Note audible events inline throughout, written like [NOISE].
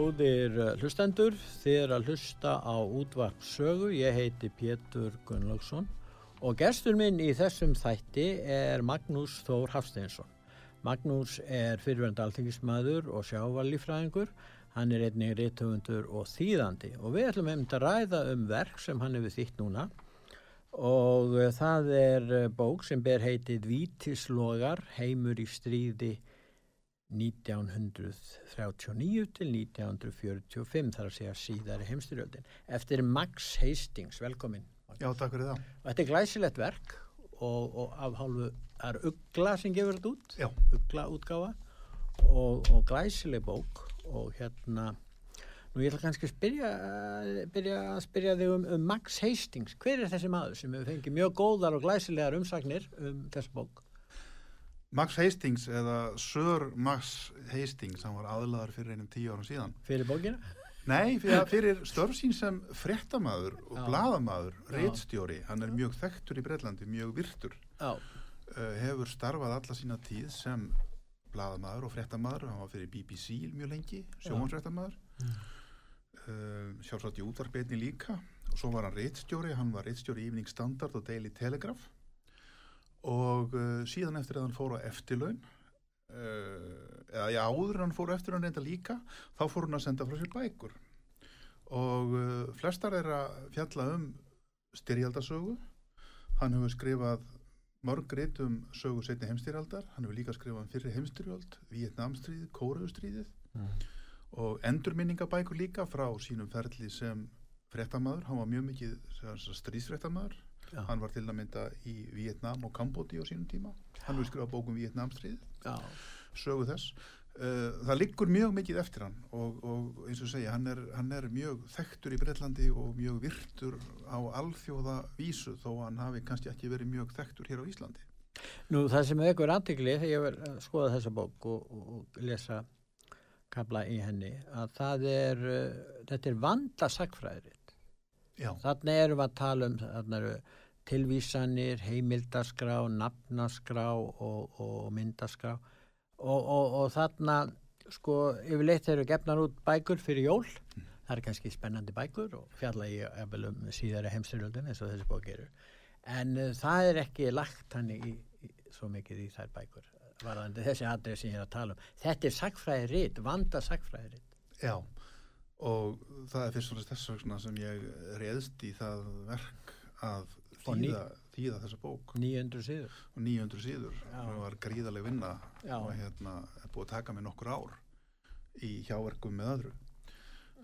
Góðir eh, hlustendur, þið er að hlusta á útvarp sögu, ég heiti Pétur Gunnlaugsson og gestur minn í þessum þætti er Magnús Þór Hafsteinsson. Magnús er fyrirverðandi alþingismæður og sjávalífræðingur, hann er einnig reytöfundur og þýðandi og við ætlum hefum að ræða um verk sem hann hefur þýtt núna. Og eh, það er eh, bók sem ber heitið Vítislogar, heimur í stríði 1939 til 1945 þar að segja síðari heimstyrjöldin eftir Max Hastings, velkomin. Já, takk fyrir það. Og Þetta er glæsilegt verk og, og af hálfu er Ugla sem gefur þetta út Já. Ugla útgáfa og, og glæsileg bók og hérna nú ég ætla kannski að spyrja, byrja að spyrja þig um, um Max Hastings. Hver er þessi maður sem hefur fengið mjög góðar og glæsilegar umsagnir um þessu bók Max Hastings eða Sir Max Hastings hann var aðlaðar fyrir einum tíu árum síðan. Fyrir bókina Nei, fyrir, fyrir störf sín sem frettamæður og Já. bladamæður, reitstjóri hann er mjög þekktur í Breitlandi, mjög virtur. Uh, hefur starfað alla sína tíð sem bladamæður og frettamæður hann var fyrir BBC mjög lengi sjómanfrettamæður Mm. uh, sjálfsagt í útvarbeitni líka. Og svo var hann reitstjóri, hann var reitstjóri í Evening Standard og Daily Telegraph og uh, síðan eftir að hann fór á eftirlaun uh, eða já, áður hann fór eftirlaun reynda líka, þá fór hann að senda frá sér bækur. Og uh, flestar er að fjalla um styrjaldasögu. Hann hefur skrifað mörg reyt um sögu setni heimstyrjaldar hann hefur líka skrifað um fyrri heimstyrjald Vietnamstríðið, Kóraustríðið og endurminningabækur líka frá sínum ferli sem fréttamaður, hann var mjög mikið stríðsfréttamaður já, hann var til að mynda í Vietnam og Kambóti á sínum tíma. Hann hefur skrifað bókum Vietnamstríð já, sögu þess. Uh, það liggur mjög mikið eftir hann og, og eins og segja, hann er, hann er mjög þekktur í Breitlandi og mjög virtur á alþjóða vísu þó hann hafi kannski ekki verið mjög þekktur hér á Íslandi. Nú það sem er ekkur aðtikli þegar ég verð að skoða þessa bók og, og, lesa kabla í henni að það er, uh, þetta er vanda sagfræðiritt. Já, Þannig erum við að tala um, þannig eru tilvísanir, heimildaskrá, nafnaskrá og, og myndaskrá og, og, og þarna sko yfirleitt eru gefnar út bækur fyrir jól. Það er kannski spennandi bækur og fjalla í um síðari heimstyrjöldin eins og þessi bók eru. En uh, það er ekki lagt hann í, í, svo mikið í þær bækur varðandi þessi aðrið sem ég er að tala um. Þetta er sagfræði rít, vanda sagfræði rít. já og það er fyrst og fremst þess vegna sem ég reyðst í það verk að þýða, þýða þessa bók. 900 síður. og 900 síður það var gríðaleg vinna Já. og hérna er búið að taka mig nokkur ár í hjáverkum með öðru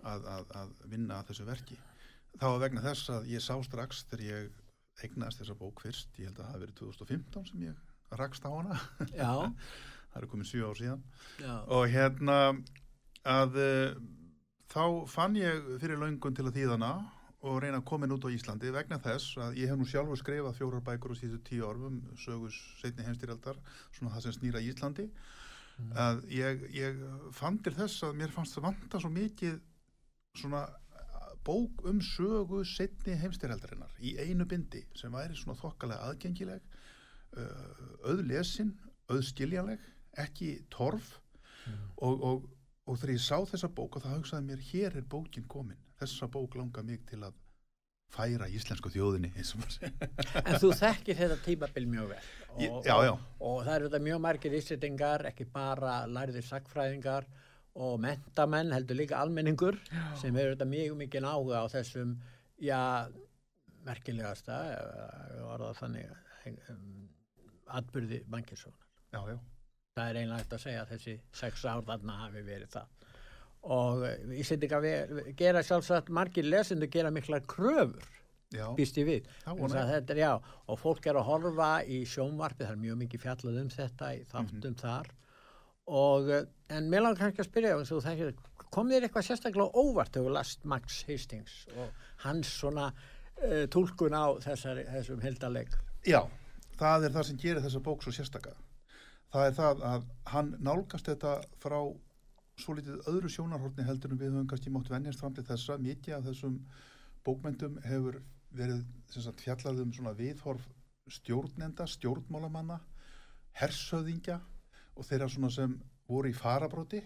að, að, að vinna að þessu verki. Það var vegna þess að ég sá strax þegar ég eignaðist þessa bók fyrst ég held að það hafi verið 2015 sem ég rakst á hana. [LAUGHS] Það eru komin 7 ár síðan. Já, og hérna að uh, þá fann ég fyrir löngun til að þýðana og reyna að koma inn út á Íslandi vegna þess að ég hef nú sjálfur skrifað fjórar bækur á síðustu tíu orfum sögus setni heimstyrjaldar svona það sem snýra Íslandi. Að ég, ég fann til þess að mér fannst það vanta svo mikið svona bók um sögu setni heimstyrjaldarinnar í einu bindi sem væri svona þokkalega aðgengileg uh, auðlesin, auðskiljanleg ekki torf. Og, og, og þegar ég sá þessa bók og það hugsaði mér, hér er bókin komin þessa bók langar mig til að færa íslensku þjóðinni og. En þú þekkir þetta tímabil mjög vel. Ég- já, já. Og, og það eru þetta mjög margir íslitingar, ekki bara lærðir sagfræðingar og mentamenn, heldur líka almenningur, sem hefur þetta mjög mikið áhuga á þessum, já, merkilegasta, var það þannig, um, atbyrði bankisónar. já, já, Það er einlega eftir að segja að þessi sex ár þarna hafi verið það. Og Íslendinga gera sjálfsagt margir lesendur gera mikla kröfur Já, býst ég við. Er- já, og fólk er að horfa í sjónvarpi það er mjög mikið fjallað um þetta í þáttum Mhm. þar. Og, eh, en mér langar kannski að spyrja kom þér eitthvað sérstaklega óvart þegar last Max Hastings og hans svona uh, túlkun á þessari, þessum hildaleg já, það er það sem gerir þessa bók svo sérstaka. Það er það að hann nálgast þetta frá svo litið öðru sjónarhortni heldur en við höfum kannski mátt venjast fram til þessa. Mikið af þessum bókmyndum hefur verið sagt, fjallað um svona viðhorf stjórnenda, stjórnmálamanna, hersöðingja og þeirra svona sem voru í farabróti.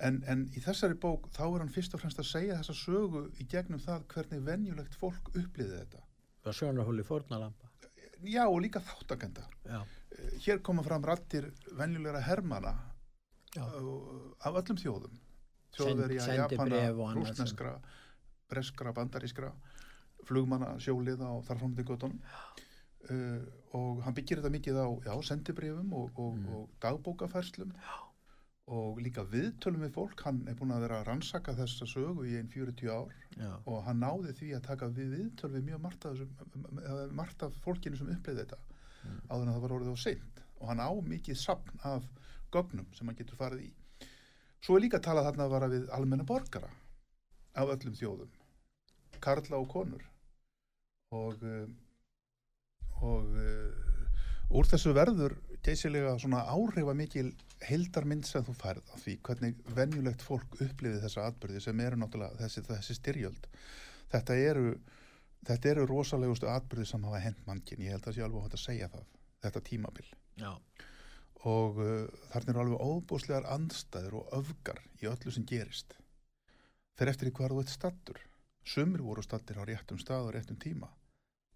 En, en í þessari bók þá er hann fyrst og fremst að segja þessa sögu í gegnum það hvernig venjulegt fólk upplýði þetta. og sjónarhóli fórnalampa Já, og líka þáttakenda. já, Hér koma fram rattir venjulegra hermana af öllum þjóðum. Þjóðverja, Japana, rúsneskra, breskra, bandarískra, flugmanna, sjóliða og þar framöndi göttunum. Uh, og hann byggir þetta mikið á já, sendibrifum og, og, Mm. og dagbókafærslum og líka viðtölum við fólk. Hann er búin að vera að rannsaka þessa sögu í einn 40 ár já, og hann náði því að taka við viðtöl við mjög margt af, þessum, margt af fólkinu sem upplýði þetta Mm. áður en það var orðið á seint og hann á mikið sapn af gögnum sem hann getur farið í. Svo er líka talað þarna að vara við almenna borgara af öllum þjóðum karla og konur. Og uh, og uh, úr þessu verður geysilega svona áhrifa mikil heildarmynd sem þú færð af því hvernig venjulegt fólk upplifið þessa atbyrði sem eru náttúrulega þessi, þessi styrjöld. Þetta eru þetta eru rosalegustu atbyrði sem hafa hent mannkinn, ég held að sé alveg hægt að segja það þetta tímabil. Já, og uh, þarna eru alveg óbúslegar andstæður og öfgar í öllu sem gerist. Þeir eftir í hvað þú ert stattur sumir voru stattir á réttum stað og réttum tíma.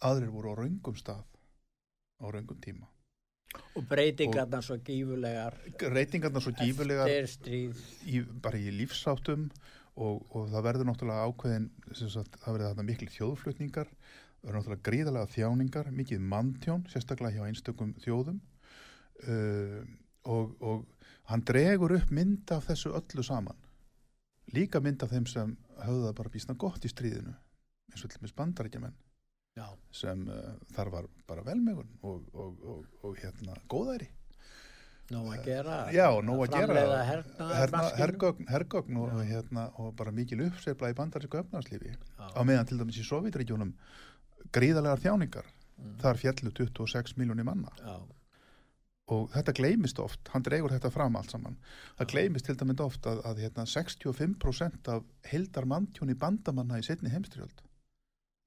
Aðrir voru á raungum stað á raungum tíma. Og breytingarna svo gífulegar reytingarna svo gífulegar í, bara í lífsáttum og, og það verður náttúrulega ákveðin sagt, það verður þarna miklu þjóðflutningar. Það verður náttúrulega gríðalega þjáningar mikið manntjón, sérstaklega hjá einstökum þjóðum uh, og, og hann dregur upp mynd af þessu öllu saman. Líka mynd af þeim sem höfðu það bara bísna gott í stríðinu eins og til með bandaríkjaman já, sem uh, þar var bara velmegun og, og, og, og hérna góðæri. Nóg að gera Já, nóg að gera. framleiða herna, hergögn, hergögn og, hérna, og bara mikil uppsefla í bandarísku öfnarslífi á meðan til dæmis í Sovjetríkjónum gríðalegar þjáningar. Mm. þar fjallu 26 miljónir manna. Já, og þetta gleymist oft, hann dregur þetta fram allt saman. Það Já. gleymist til dæmis oft að, að hérna, 65% af heildar manntjóni bandamanna í setni heimstyrjöld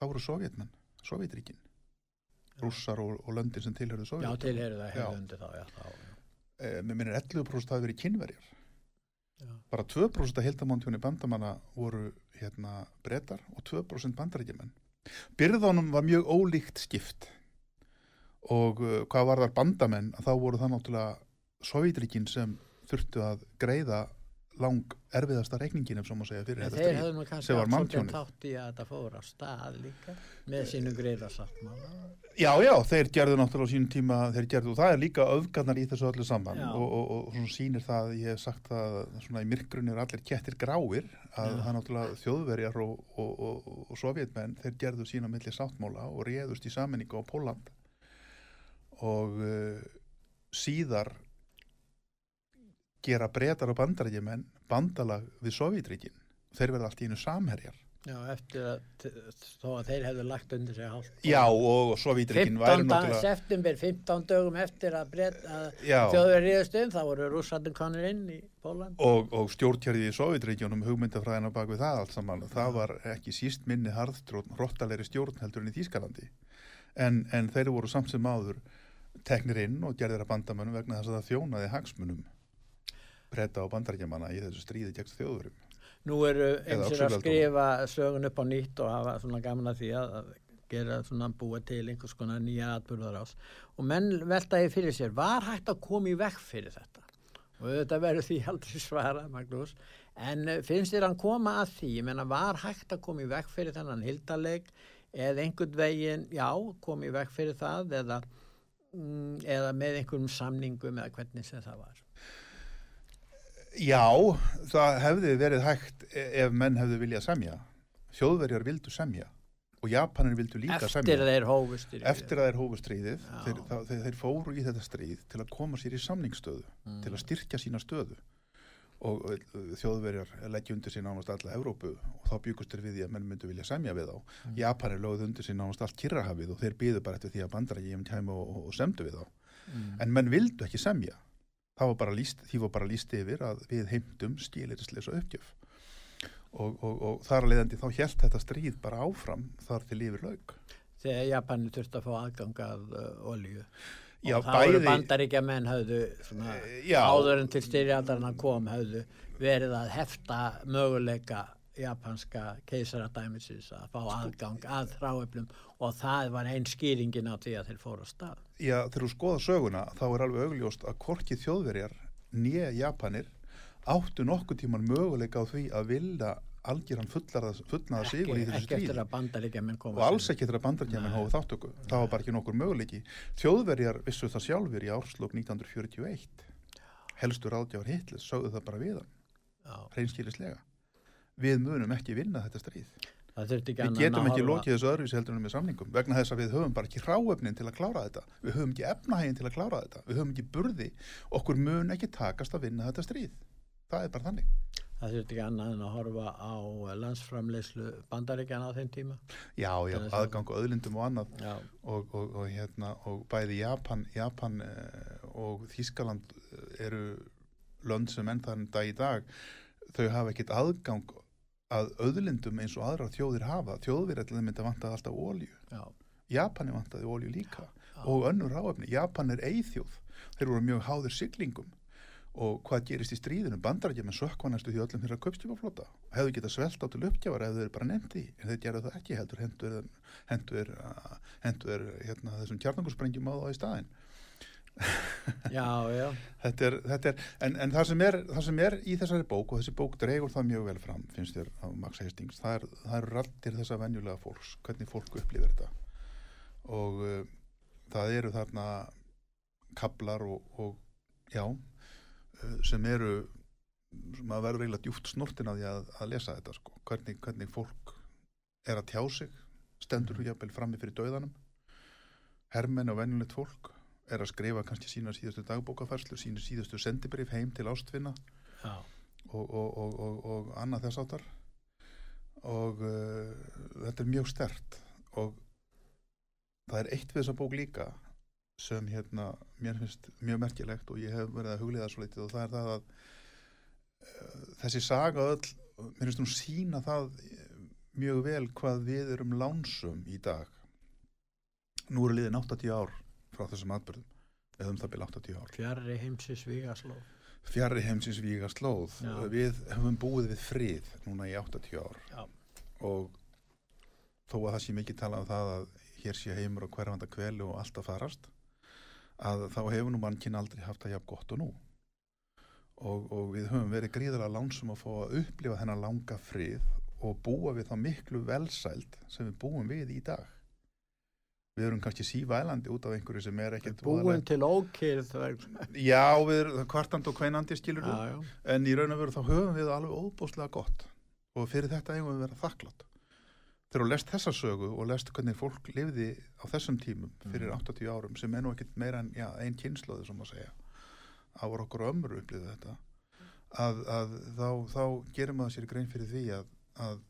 það voru sovjetmenn, sovjetríkin rússar og, og löndin sem tilhörðu já sovjet tilheru það Já. hefur undir þá já, þá, já, eh, mér minnir 11% hafi verið kynverjar já, bara 2% af heildamántjóni bandamanna voru hérna brettar og 2% bandarækjumenn. Byrðunum var mjög ólíkt skipt og uh, hvað var þar bandamenn að þá voru það náttúrulega Sovjetríkin sem þurftu að greiða lang erfiðasta reikningin ef svo má segja fyrir þetta þeir stríð. hefðu nú kannski sem var átt svolítið manntjónið. þátt í að þetta fór á stað líka með sínu greiða sáttmála Já, já, þeir gerðu náttúrulega á sínum tíma, þeir gerðu og það er líka öfgarnar í þessu öllu saman Já. og, og, og svona sýnir það, ég hef sagt það svona í myrkrunni er allir kettir gráir að Já. það náttúrulega þjóðverjar og, og, og, og sovjetmenn, þeir gerðu sína milli sáttmála og réðust í sammenningu á Póland og uh, síðar gera breytar og bandarækjumenn bandalag við Sovjetríkin þeir verða allt í einu samherjar. Já, eftir að þó að þeir hefðu lagt undir sig hálft Já, og Sovjetríkin væri 15. náttúrulega september, 15 dögum eftir að, að þjóður ríðast um, þá voru rússarnir konur inn í Póland. og, og stjórnkjörði í Sovjetregjónum hugmyndafræðina bak við það allt saman það var ekki síst minni harðstjórn hróttalegri stjórn heldur en í Þýskalandi. En, en þeir voru samt sem áður teknir inn og gerðir að bandamönnum vegna þess að það þjónaði hagsmunum breyta á bandarækjamanna í þessu stríði gegn þjóðurum Nú eru eins og að skrifa sögun upp á nýtt og hafa svona gaman að því að að gera svona búa til einhvers konar nýja atbyrðar ás og menn veltaði fyrir sér, var hægt að koma í vekk fyrir þetta? Og þetta verður því aldrei svara, Magnús, en eh, finnst þér hann koma að því, ég menna, var hægt að koma í vekk fyrir þennan hildaleg eða einhvern veginn, já, koma í vekk fyrir það eða, eða með einhverjum samningum eða hvernig sem það var? Já, það hefði verið hægt e- ef menn hefði viljað semja. Þjóðverjar vildu semja og Japanir vildu líka Eftir semja. Eftir að þeir hófu stríðið, Já. þeir, það, þeir, þeir fóru í þetta stríð til að koma sér í samningsstöðu, Mm. til að styrkja sína stöðu og þjóðverjar leggja undir sér nánast alla Evrópu og þá byggust þeir við því að menn myndu vilja semja við þá. Mm. Japanir lögðu undir sér nánast allt kyrrahafið og þeir byðu bara eftir því að bandara ég um tæmi og, og, semdu við þá. Mm. En menn vildu ekki semja. Var líst, því var bara líst yfir að við heimtum skilirisleisa uppgjöf. Og, og, og þar að leiðandi þá hjælt þetta stríð bara áfram þar til yfir laug. Þegar Japanin þurfti að fá aðgang að uh, olju. Já, og þá eru bæði- bandaríkja menn höfðu svona, Eh, áður en til styrjaldarna kom höfðu verið að hefta möguleika japanska keisaradæmisins að fá aðgang að þráeflum og það var einn skýringin á því að þeir fóru á stað. Já, þegar þú skoða söguna þá er alveg augljóst að hvorki þjóðverjar nýja Japanir áttu nokkuð tíman möguleika á því að vilja algjöran fullnaða sigur í þessu eftir stríði. að og alls ekki þegar bandarkjaman Nei. hóðu þáttöku það var bara ekki nokkur möguleiki. Þjóðverjar vissu það sjálfur í árslokk 1941 helstu ráðgjafar Hitlers sögðu það bara við hann Já, reynskilislega við munum ekki vinna þetta stríð. Ekki við getum að ekki lokið þessu öðruvísi heldur með samningum vegna þess að við höfum bara ekki ráöfnin til að klára þetta. Við höfum ekki efnahægin til að klára þetta. Við höfum ekki burði. Okkur mun ekki takast að vinna þetta stríð. Það er bara þannig Það þurfti ekki annað en að horfa á landsframleyslu bandaríkjana á þeim tíma. já, já, aðgang og öðlindum og annað. Já, og, og, og, hérna, og bæði Japan, Japan eh, og Þískaland eh, eru lönd sem enn þann dag í dag. Þau hafa ekkert aðgang að öðlindum eins og aðrar þjóðir hafa. Þjóðverðarlega myndi að vantaði alltaf ólju já, Japani vantaði ólju líka. Já. og önnur ráöfni, Japan er eigþjóð þeir voru mjög háðir siglingum og hvað gerist í stríðinu, bandarækja með sökkva næstu því öllum þeirra kaupstjúfaflota hefðu getað svelt á til uppgjafar ef þeir bara nefndi en þeir gerðu það ekki heldur hendur hendur, hendur hérna, þessum kjarnangusprengjum á það í staðin já, já, [LAUGHS] þetta er, þetta er en, en það, sem er, það sem er í þessari bók og þessi bók dregur það mjög vel fram finnst þér af Max Hastings það er, það er rattir þessa venjulega fólks hvernig fólk upplifir þetta. Og uh, það eru þarna kablar og, og já sem eru maður verður eiginlega djúft snortin að að, að lesa þetta sko. hvernig, hvernig fólk er að tjá sig stendur þú jafnvel frammi fyrir döðanum hermenn og venjulegt fólk er að skrifa kannski sína síðustu dagbókafærslu, sína síðustu sendibrif heim til ástfinna já, og, og, og, og, og annað þess áttar og uh, þetta er mjög stert og það er eitt við þessa bók líka sem hérna mér finnst mjög merkilegt og ég hef verið að hugliða svo litið og það er það að uh, þessi saga öll, mér finnst hún sína það eh, mjög vel hvað við erum lánsum í dag nú eru liðin 80 ár frá þessum atbyrðum eða um það byrja 80 ár fjarrri heimsins vigasló. fjarrri heimsins víga slóð Já. við höfum búið við frið núna í 80 ár Já. og þó að það sé mikið talað um það að hér sé heimur og hverfanda kveli og allt að farast að þá hefur nú mannkinn aldrei haft það jafn gott og nú og, og við höfum verið gríðarlega lánsum að fá að upplifa þennan langa frið og búa við þá miklu velsæld sem við búum við í dag við erum kannski sívælandi út af einhverju sem er ekkert Búin voðalegt. til ókýrð. Já, já, við erum kvartand og kveinandi skilur já, en í raun og veru þá höfum við alveg óbúslega gott og fyrir þetta eigum við að vera þakklátt þegar þú lest þessa sögu og lest hvernig fólk lifði á þessum tímum fyrir Mhm. 80 árum sem er nú ekkit meira en já, ein kynnslóði sem að segja. Á voru okkur ömur upplýðu þetta. Að, að þá, þá gerum maður sér grein fyrir því að, að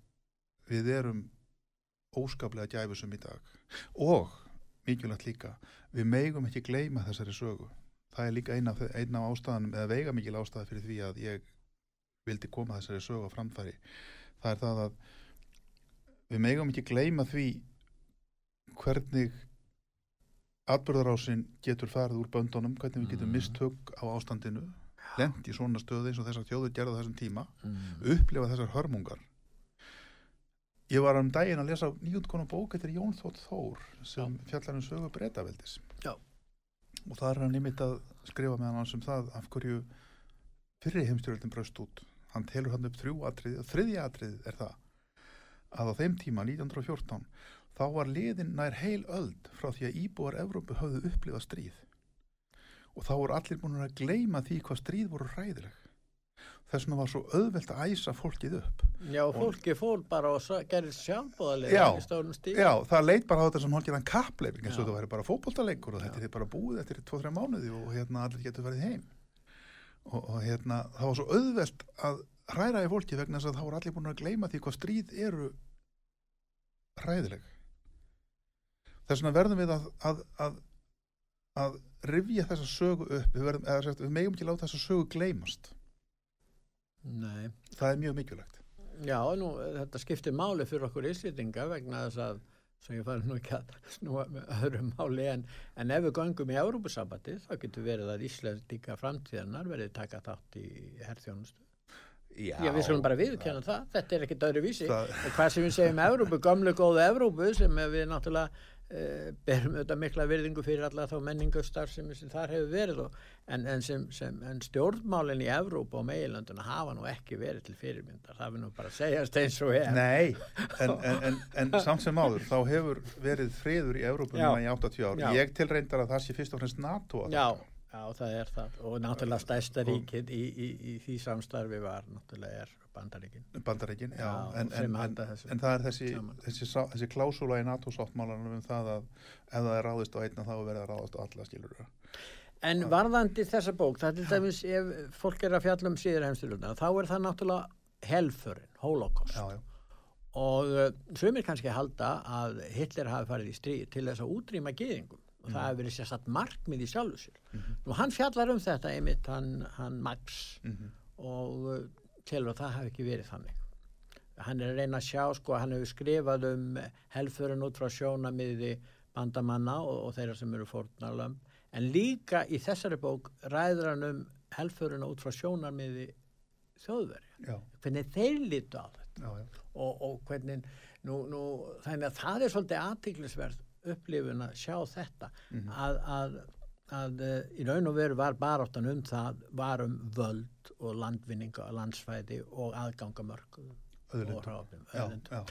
við erum óskaplega gæfusum í dag. Og mikilvægt líka við megum ekki gleyma þessari sögu. Það er líka eina af ástæðanum eða veiga mikil ástæða fyrir því að ég vildi koma þessari sögu á framfæri. Það er það að við megum ekki gleyma því hvernig atbyrðarásinn getur farið úr böndunum, hvernig við getum Mhm. mist hugg á ástandinu lent í svona stöðu eins og þessar þjóður gerða þessum tíma mm. upplifa þessar hörmungar. Ég var um daginn að lesa nýjútkonu bók eftir Jón Þótt Þór sem fjallar um sögu breytaveldis og það er hann ymitt að skrifa með hann sem það af hverju fyrri heimstyrjöldin braust út. Hann telur hann upp þrjú atrið og þriðja atrið er það að á þeim tíma 1914 þá var liðin nær heil öld frá því að íbúar Evrópu höfðu upplifað stríð. Og þá voru allir búin að gleyma því hvað stríð voru hræðileg. Þess vegna var svo auðvelt að æsa fólkið upp. Já, fólki fór bara og gerði sjálfbóðalega Já. Já, það leit bara á þetta sem hálfgerðan kappleifing eins og það væri bara fótboltaleikur og þetta er bara búið eftir 2-3 mánuði og hérna allir getur verið heim. Og, og hérna það var svo auðvelt að hræra í fólki vegna þess að þá voru allir búin að gleyma því hvað stríð eru hræðileg þess vegna verðum við að að, að, að rifja þessa sögu upp við, verðum, eða, sagt, við megum ekki láta þessa sögu gleymast Nei. það er mjög mikilvægt Já, nú, þetta skiptir máli fyrir okkur íslýtinga vegna þess að sem ég fari nú ekki að snúa með öðru máli en, en ef við göngum í Európusambandi þá getur verið að Íslandíka framtíðanar verið taka þátt í herþjónustu. Já, Já, við skulum bara viðkjanna það, þetta er ekkit öðru vísi. Það- Og hvað sem við segjum Európu, gamlu góðu Európu sem við náttúrulega uh, berum auðvitað mikla virðingu fyrir alla þá menningastar sem, sem þar hefur verið og, en, en, sem, sem, en stjórnmálinn í Európu og meilönduna hafa nú ekki verið til fyrirmyndar, það vil nú bara segjast eins og er. Nei, en, [LAUGHS] en, en, en samt sem áður þá hefur verið friður í Evrópu núna í 80 ár. Já. Ég tilreyndar að það sé fyrst og fremst NATO að þakka. Já, það er það og náttúrulega stærsta ríkið í, í, í því samstarfi var náttúrulega er bandaríkin. Bandaríkin, já, Já, en, en, en, en það er þessi, þessi, þessi klásúla í NATO-sáttmálanum um það að ef það er ráðist á einna þá er verið að ráðast á alla skilur við. En varðandi þessa bók, það er til dæmis ef fólk er að fjalla um síður heimstyrluna, þá er það náttúrulega helförin, holocaust. Já, já, Og sumir kannski halda að Hitler hafi farið í stríð til þess að útrýma geðingum og það hefur verið sérstatt markmið í sjálfu sér. Nú hann fjallar um þetta einmitt, hann, hann Max. Mhm, og uh, telur að það hafi ekki verið þannig. Hann er að reyna að sjá, sko, hann hefur skrifað um helförin út frá sjónamiði bandamanna og, og þeirra sem eru fórnarlömm, en líka í þessari bók ræður hann um helförina út frá sjónamiði þjóðveri, já, hvernig þeir lítu á þetta. Já, já. og, og hvernig nú, nú, þannig að það er svolítið aðtiklisverð upplifun að sjá þetta Mhm. að, að, að uh, í raun og veru var baráttan um það var um völd og landvinninga og landsfæði og aðgangamörk og já.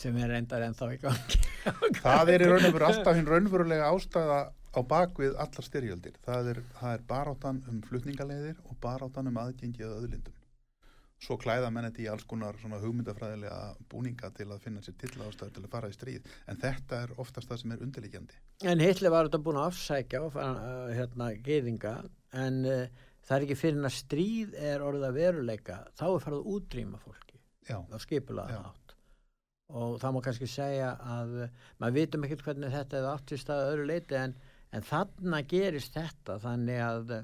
sem er reyndar ennþá í gangi [LAUGHS] Það er í raun og veru alltaf hinn raunverulega ástæða á bakvið allar styrjöldir. Það er, það er baráttan um flutningaleiðir og baráttan um aðgengi að öðlindum. Svo klæða menn þetta í alls konar hugmyndafræðilega búninga til að finna sér til ástæður til að fara í stríð. En þetta er oftast það sem er undirliggjandi. en Hitler var þetta búin að afsækja uh, hérna, geðinga en uh, það er ekki fyrir að stríð er orðið að veruleika þá er farið að útrýma fólki Já, á skipulaða átt og það má kannski segja að uh, maður vitum ekkert hvernig þetta í stað að öðru leiti en, en þarna gerist þetta þannig að uh,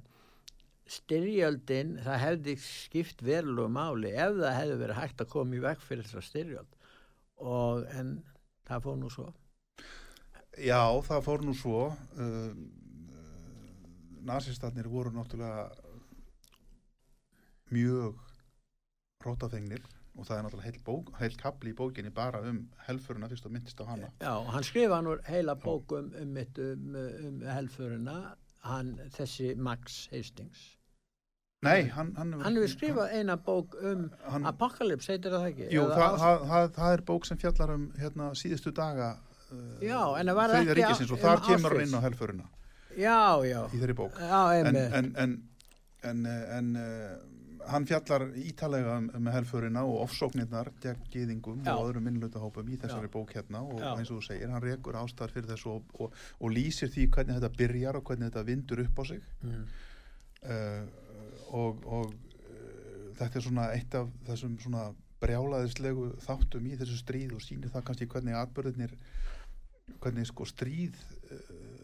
styrjöldin það hefði skipt verulegu máli ef það hefði verið hægt að koma í vekk fyrir þessa styrjöld og en það fór nú svo Já það fór nú svo. Um, uh, Nasistarnir voru náttúrulega mjög rótafengnir og það er náttúrulega heil, bók, heil kapli í bókinni bara um helfurina fyrst og myndist á hana. Já, hann skrifa nú heila bók um, um, um, um helfurina hann, þessi Max Hastings Nei, hann, hann, hann hefur skrifað eina bók um hann, Apocalypse, heitir það ekki? Jú, það, það, það, það er bók sem fjallar um hérna, síðustu daga uh, Já, en það var ekki ríkisins á- og þar um kemur hann Auschwitz. inn á helfurina Já, já, í þeirri bók já, en, en, en, en, en uh, hann fjallar ítalega um, um helfurina og ofsóknirnar Já. og öðrum minnlutahópum í þessari Já. bók hérna og Já. eins og þú segir, hann rekur ástæðar fyrir þessu og, og, og lýsir því hvernig þetta byrjar og hvernig þetta vindur upp á sig mm. uh, og, og uh, þetta er svona eitt af þessum svona brjálaðislegu þáttum í þessu stríð og sýnir það kannski hvernig atbyrðinir hvernig sko stríð uh,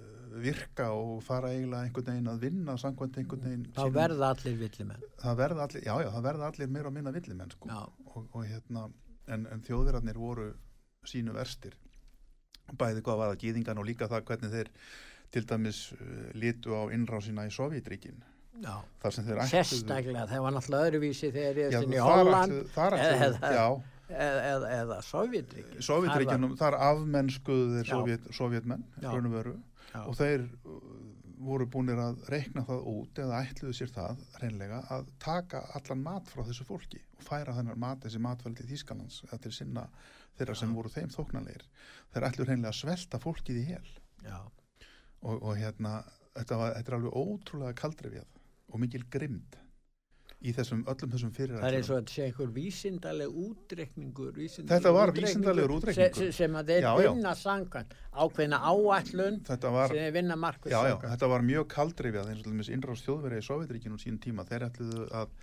virka og fara eiginlega einhvern veginn að vinna samkvæmt einhvern veginn Þá sínum- verða allir villimenn. Það verða allir, já já, það verða allir meira og minna villimenn sko. Og, og hérna en, en þjóðverarnir voru sínu verstir. Bæði hvað var það gýðingan og líka það hvernig þeir til dæmis uh, litu á innrásina í Sovjetríkin þar sem þeir ætluðu Sérstaklega, það var náttúrulega öðruvísi þegar ég er í Holland þar ætluðu- eða- já, eða, eða, eða Sovjetríki Sovjetríkjanum, þar afmennskuðu þeir Já. Sovjet, Sovjetmenn veru. Og þeir uh, voru búinir að reikna það út eða ætluðu sér það reynlega að taka allan mat frá þessu fólki og færa þennar mat, þessi matvæli til Þýskalands eða til sinna þeirra sem Já. voru þeim þóknanleir þeir ætluðu reynlega að svelta fólkið í hel. Já, og, og hérna þetta, var, þetta er alveg ótrúlega kaldrefjað og mikil grimd í þessum, öllum þessum Það er fyrirætlunum. og að sé einhver vísindaleg útreikningur. vísindalegur Þetta var vísindalegur útreikningur. Sem, sem að þeir vinna ákveðna áætlun Þetta var, sem þeir vinna markvist já, já, þetta var mjög kaldrifjað eins og dæmis innráðs þjóðverið í Sovjetríkinum sín tíma. Þeir ætluðu að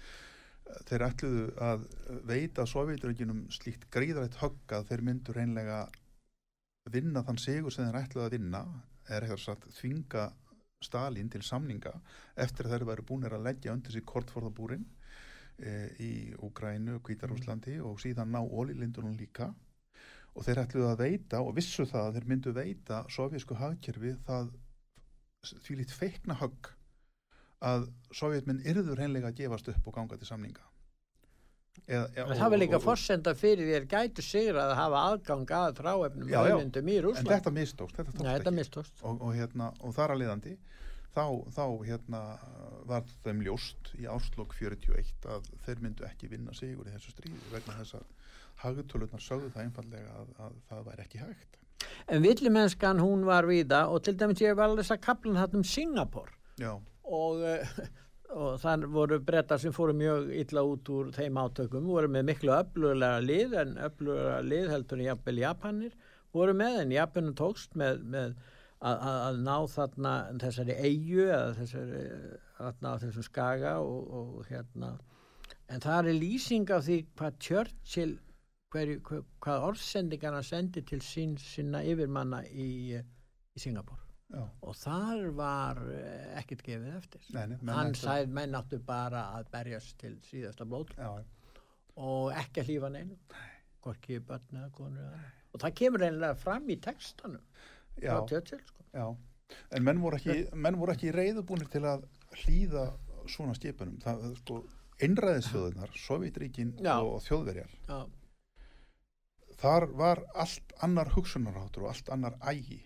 þeir ætluðu að veita Sovjetríkinum slíkt gríðrætt högg að þeir myndu reynlega vinna þann sigur sem þeir ætluðu að vinna er eitthvað sagt þvinga Stalin til samninga eftir að þeir væru búinir að leggja undir sig kortforðabúrin e, í Úgrænu, Kvítarúslandi og síðan ná ólilindunum líka. Og þeir ætluðu að veita og vissu það að þeir myndu veita sovjísku hagkerfi það því lít feikna högg að sovjetminn yrður hreinlega að gefast upp og ganga til samninga eða, En það var líka forsenda fyrir þér gætu sigur að hafa aðgang að þráefnum Já, já. en þetta mistókst, þetta tókst Nei, þetta mistókst. og, og, hérna, og þar að liðandi þá, þá hérna, var þeim ljóst í áslokk 41 að þeir myndu ekki vinna sigur í þessu stríði vegna þess að hagutölurnar sögðu það einfallega að, að það væri ekki hægt. En villimennskan hún var víða og til dæmis ég var alveg að kaplan hann um Singapur Já, og, eh, og þann voru brettar sem fóru mjög illa út úr þeim átökum, voru með miklu öflugulega lið en öflugulega lið heldur jafnvel Japanir voru með en Japanum tókst með, með að, að, ná þarna þessari eigu eða þessari þarna þessum skaga og, og hérna. En það er lýsing af því hvað Churchill hverju, hver, hvað orðsendingarna sendi til sín, sinna yfirmanna í, í Singapur já, og þar var eh, ekkert gefið eftir. Nei, nei, hann sæði menn áttu bara að berjast til síðasta blót. Já, og ekki að hlýfa neinu. Hvorki börn eða konur og það kemur einlega fram í textanum. Já, frá Churchill sko. já. En menn voru ekki, menn voru ekki reyðubúnir til að hlýða svona skipunum. Það, það sko, einræðisþjóðunar Sovjetríkin og þjóðverjar. Já, þar var allt annar hugsunarháttur og allt annar ægi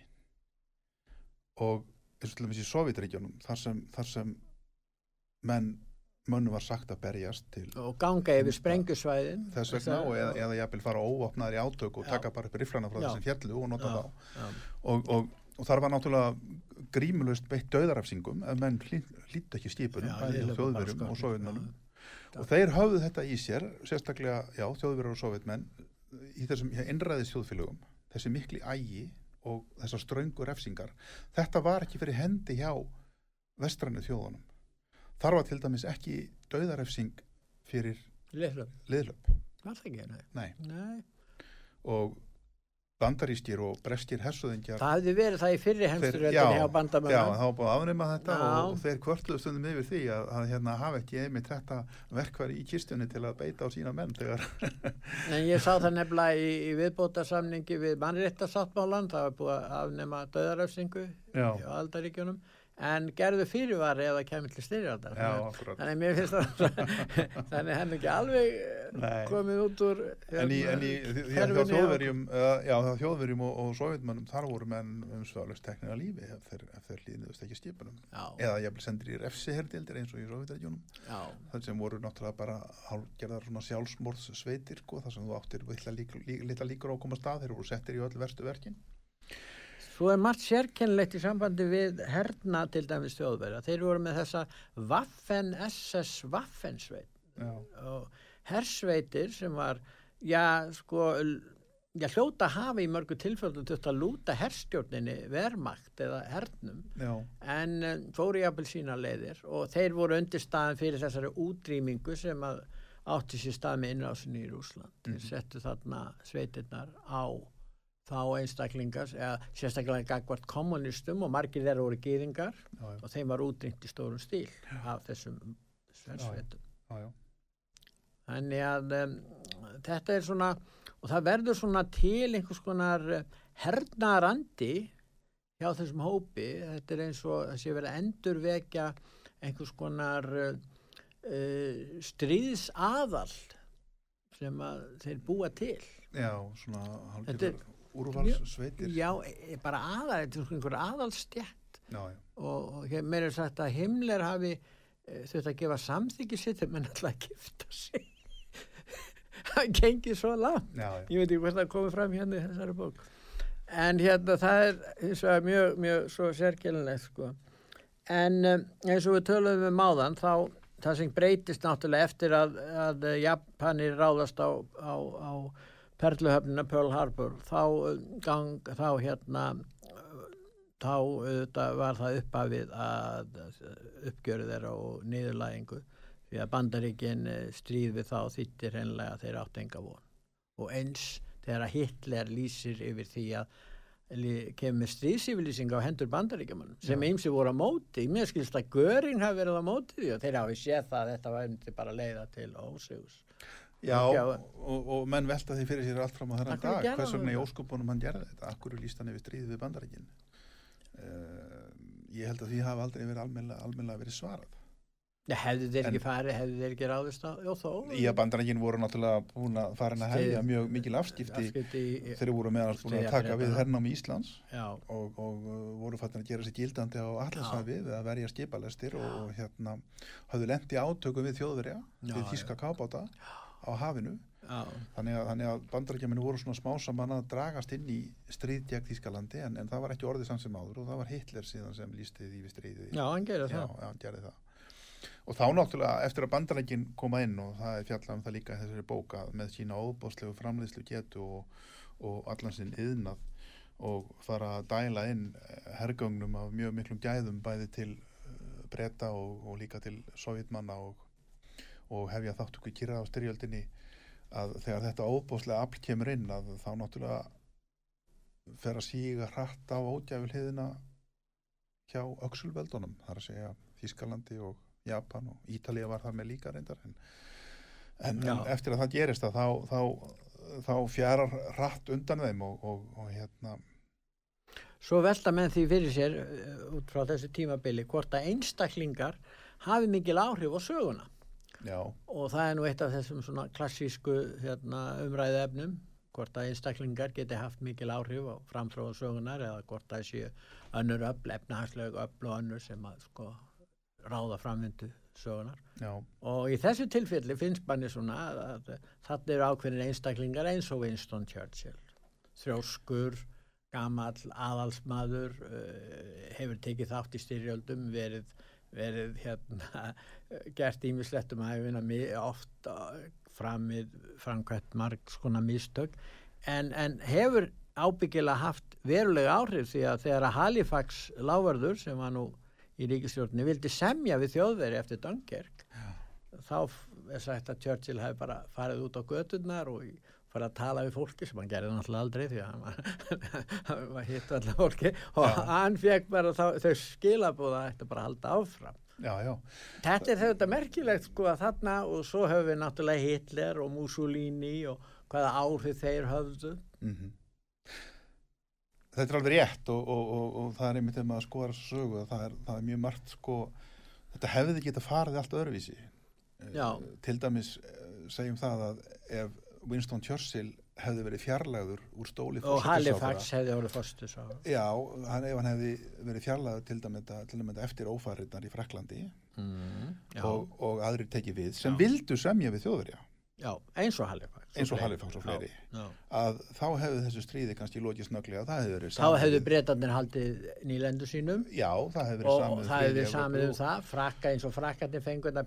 og eins og til dæmis í Sovjetríkjunum þar sem, þar sem menn mönnum var sagt að berjast til og ganga yfir sprengjusvæðin. þess vegna og eða, eða jafnvel fara óvopnaðir í átök og Já. taka bara upp riflana frá Já. þessum fjallu og nota Já, þá. Og, og, og þar var náttúrulega grímulust beitt döðarafsingum ef menn hlýtt ekki skipunum Já, bæði ég hjá lögum bara þjóðverjum og sovjetmennum og þeir höfðu þetta í sér sérstaklega, já, þjóðverjar og sovjetmenn í þessum innræðis þjóðfélögum þessi mikli ægi og þessar ströngu refsingar þetta var ekki fyrir hendi hjá vestrannu þjóðunum þar var til dæmis ekki döðarefsing fyrir liðlöp var það ekki? Nei. Nei. Nei. og bandarískir og breskir hersuðingjar það hefði verið það í fyrri já, heimsturöldinni hjá já, bandamönnum það var búið að afnema þetta Já. og, þeir kvörtuðu stundum yfir því að, að hérna hafa ekki einmitt þetta verkværi í kistunni til að beita á sína menn þegar [LAUGHS] En ég sá það nefnilega í, í viðbótasamningi við mannréttasáttmálan, það var búið að afnema döðaröfsingu Já. í aldaríkjunum, en gerðu fyrirvari það kemur til styrjaldar. Já. Þannig að mér finnst það, [LAUGHS] þannig henni ekki alveg Nei. komið út úr en í, hérna, en í hjá- þjóðverjum uh, já, þjóðverjum og, og sovjetmönnum þar voru menn um svaðalust teknir að lífi ef þeir, þeir líðnuðust ekki skipunum. Já, eða jafnvel sendir í refsiherdildir eins og í sovjetrækjunum já, þar sem voru náttúrulega bara hálfgerðar svona sjálfsmorðssveitir sko, þar sem þú áttir litla, lík, lík, litla líkur á að koma að stað. Þeir voru settir í öll verstu verkin. Svo er margt sérkennlegt í sambandi við herna til dæmis þjóðverja. Þeir voru með þessa Waffen-SS Waffensveit. Já, og hersveitir sem var, já, sko, já, hljóta að hafa í mörgu tilfellum til að lúta herstjórninni vermakt eða hernum já, en um, fóru jafnvel sína leiðir og þeir voru undir staðan fyrir þessari útrýmingu sem að átti sér stað með innrásinni í Rúsland. Þeir Mhm. settu þarna sveitirnar á þá einstaklingar, eða sérstaklega gagvart kommunistum og margir þeirra voru gýðingar já, já, og þeim var útrýmt í stórum stíl af þessum sversveitum. já, já. Þannig að um, þetta er svona, og það verður svona til einhvers konar eh, hernaðarandi hjá þessum hópi. Þetta er eins og þessi verið endurvekja einhvers konar uh, uh, stríðsaðal sem að þeir búa til. Já, svona hálfgerðar úrvalssveitir. Já, e- bara aðal, þetta er svona einhver aðalstjætt og, og meira er sagt að Himmler hafi þurft að gefa samþykki sitt menn alltaf að gifta sig. Það gengið svo langt. já, já. Ég veit ekki hvort það komið fram hérna í þessari bók. En hérna það er hins vegar mjög, mjög svo sérkjælunlegt sko. En um, eins og við töluðum um áðan þá, það sem breytist náttúrulega eftir að, að Japanir ráðast á, á, á Perluhöfnina Pearl Harbor þá, gang, þá hérna þá auðvitað, var það uppafið að uppgjöru þeirra og niðurlægingu því að bandaríkin stríð við þá þýttir hennilega að þeir átt enga von. Og eins þegar Hitler lýsir yfir því að kemur stríðsífylýsing á hendur bandaríkjaman sem eins og voru á móti. Mér skilst að Göring hafi verið á móti því og þeir hafi séð það að þetta var bara leiða til ósegus Já, og, og menn velta því fyrir sér allt fram á þennan dag, hvers vegna í óskupunum hann gerði þetta, akkur líst hann yfir stríð við bandaríkin? Uh, ég held að því hafi aldrei verið almenna verið svarað hefðu þeir ekki farið, hefðu þeir ekki ráðist á, já þó. Í að bandarækinn voru náttúrulega búin að fara inn að hefja mjög mikil afskipti þeir voru meðal búin að taka við hernám í Íslands og, og voru fattin að gera sér gildandi á allarshafi við að verja skipalestir og, og hérna hafðu lendi átöku við þjóðverja, já, við Þíska kábáta á hafinu. Þannig að, að bandarækjuminu voru svona smá saman að dragast inn í stríðdjagt Þískalandi en, en það var ekki orðið samt sem áður og það var Hitler síðan sem lístið í við stríðið. Já, hann gerði það. Já, hann gerði það og þá náttúrulega eftir að bandarækinn koma inn og það er fjallað um það líka þessari bóka með sína óbáslegu framleiðslu getu og, og allan sinn yðnað og fara að dæla inn eh, hergögnum af mjög miklum gæðum bæði til eh, breyta og, og líka til sovjetmanna og, og hefja þáttu ekki kýra á styrjöldinni að þegar þetta óbáslega afl kemur inn að þá náttúrulega fer að síga hratt á ógæfilhiðina hjá Öksulveldunum, þar að segja Þískalandi og Japan og Ítalija var þar með líka reyndar en, en, en eftir að það gerist að þá, þá, þá fjarar rætt undan þeim og, og, og hérna. Svo velta menn því fyrir sér uh, út frá þessu tímabili hvort að einstaklingar hafi mikil áhrif á söguna. Já. og það er nú eitt af þessum svona klassísku hérna, umræðu efnum hvort að einstaklingar geti haft mikil áhrif á framfráða sögunar eða hvort að þessi önnur öll, efnahagsleg öll og önnur sem að sko ráða framvindu sögunar Já. og í þessu tilfelli finnst manni svona að, að þetta eru ákveðin einstaklingar eins og Winston Churchill. Þrjóskur, gammal aðalsmaður uh, hefur tekið þátt í styrjöldum verið, verið hérna, [LAUGHS] gert ímislettum að hefina ofta framið framkvæmt marg skona mistök. En, en hefur ábyggilega haft verulega áhrif því að þegar að Halifax lávarður sem var nú í ríkistjórnni vildi semja við þjóðveri eftir Dunkirk Já. þá er sagt að Churchill hefði bara farið út á göturnar og farið að tala við fólki sem hann gerði náttúrulega aldrei því að hann [LAUGHS] hitt allar fólki. Og hann fekk bara þá, þau skilabúða að þetta bara halda áfram. Já, já. þetta er þetta merkilegt sko að þarna og svo höfum við náttúrulega Hitler og Mussolini og hvaða áhrif þeir höfðu. Mm -hmm þetta er alveg rétt og, og, og, og það er einmitt þegar maður skoðar þessu sögu að það er, það er mjög margt sko þetta hefði geta farið allt öðruvísi. Já. til dæmis eh, segjum það að ef Winston Churchill hefði verið fjarlæður úr stóli og Halifax hefði verið fórstus já, hann, ef hann hefði verið fjarlæður til dæmis eftir ófæriðnar í Fraklandi mm, og, og aðrir tekið við sem já. vildu semja við þjóðverja. Já, eins og Halifax eins og Halifax og fleiri. Já, að þá hefðu þessu stríði kannski lókið snöglega þá hefðu hefðu breytanir haldið nýlendu sínum. Já, það hefðu verið samið og það hefðu verið samið um það. Frakka eins og frakkarnir fengur þetta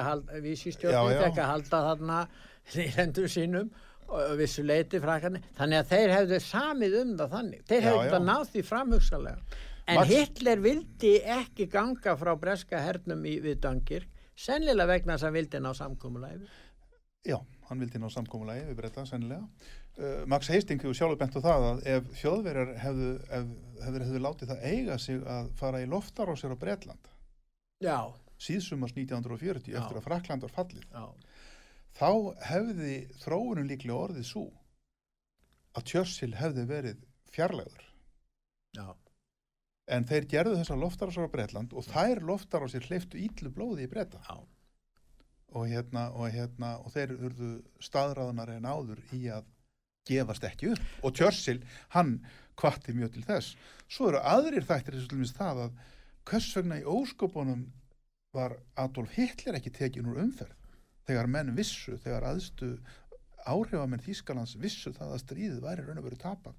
að halda, vísistjórnin fekk að halda þarna [LAUGHS] nýlendu sínum og vissu leiti frakkarnir. Þannig að þeir hefðu samið um það þannig. Þeir hefðu þetta nátt því framhugsalega en Max... Hitler vildi ekki ganga frá breska hernum í, við Dunkirk sennilega vegna þess að vildi ná samkómulæfi Já, hann vildi ná samkómulæfi við breyta, sennilega. Uh, Max Hastings hefur sjálfur bent á það að ef þjóðverjar hefðu, ef, hefur, hefur látið það eiga sig að fara í loftar á sér á Breitland Já síðsumars 1940 Já. eftir að Frakland var fallið Já. þá hefði þróunum líklega orðið svo að Churchill hefði verið fjarlægur Já. En þeir gerðu þessar loftarásar á Breitland og þær loftarásir hleyftu íllu blóði í Breita og, hérna, og, hérna, og þeir urðu staðræðunar en áður í að gefast ekki upp. Og Churchill hann kvatti mjög til þess. Svo eru aðrir þættir þess að það að hvers vegna í óskopunum var Adolf Hitler ekki tekin úr umferð? Þegar menn vissu, þegar aðstu áhrifamenn Þískalands vissu það að stríðið væri raun og veru tapað.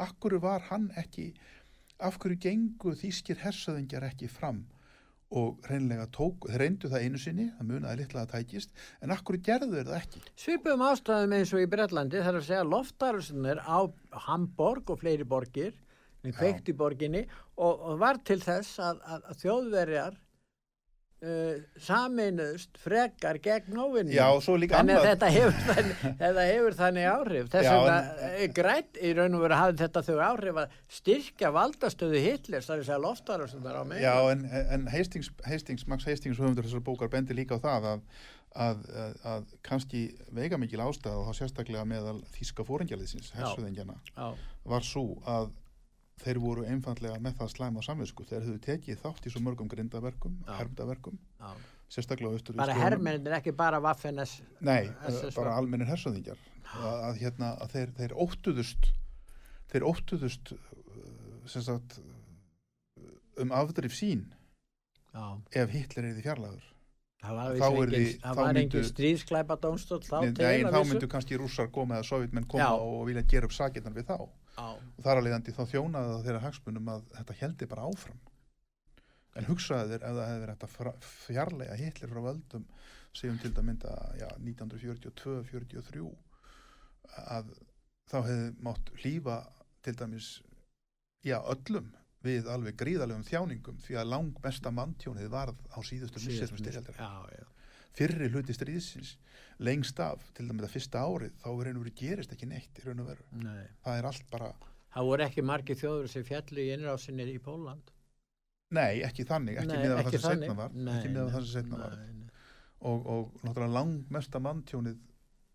Akkur var hann ekki af hverju gengu þýskir hersöðingjar ekki fram og reynlega tók, þeir reyndu það einu sinni, það munaði litla að tækist, en akkur gerðu þeir það ekki. Svipum ástæðum eins og í Brellandi þarf að segja loftarusinir á Hamburg og fleiri borgir, kveikt í borginni og, og var til þess að, að, að þjóðverjar uh, saminuðst frekar gegn óvinni. Já, og svo líka Þannig að þetta hefur þannig, [LAUGHS] þetta hefur þannig áhrif. Þess vegna en... grænt í raun og veru hafði þetta þau áhrif að styrkja valdastöðu Hitlers, það er að segja loftarusinir á mig. Já, en, en Hastings, Hastings, Max Hastings höfundur þessar bókar bendi líka á það að, að, að, að kannski veigamikil ástæða og þá sérstaklega meðal þíska fóringjaliðsins, hersöðingjana, Já, var svo að þeir voru einfallega með það slæma samvisku. Þeir höfðu tekið þátt í svo mörgum grindaverkum, Já. hermdaverkum, já. sérstaklega á austur Bara hermennir, ekki bara Waffen-S. Nei, SS bara almennir hersöðingjar. Að, að, hérna, að þeir, þeir óttuðust, þeir óttuðust uh, sem sagt, um afdrif sín Já. ef Hitler er því fjarlæður. Það var, var myndu- engin stríðsklæpa dómstóll þá Nei, nei, þá myndu kannski rússar koma eða sovjetmenn koma Já. og vilja gera upp sakirnar við þá og þar alveg þá þjónaði það þeirra hagsmunum að þetta heldi bara áfram. En hugsaði þeir ef það hefði verið fra- fjarlæga hitlir frá völdum segjum til það mynda já, 1942-43 að þá hefði mátt hlýfa til dæmis já, öllum við alveg gríðalegum þjáningum því að langmesta manntjónið varð á síðustu misserum styrjaldar já, já. Fyrri hluti stríðsins lengst af, til dæmis það fyrsta árið þá er og veru gerist ekki neitt í raun og veru. Nei. það er allt bara, Það voru ekki margi þjóður sem fjallu í innrásinni í Póland. nei ekki þannig ekki með það sem setna var Nei, ekki með nei, það sem setna var. og, og náttúrulega langmesta manntjónið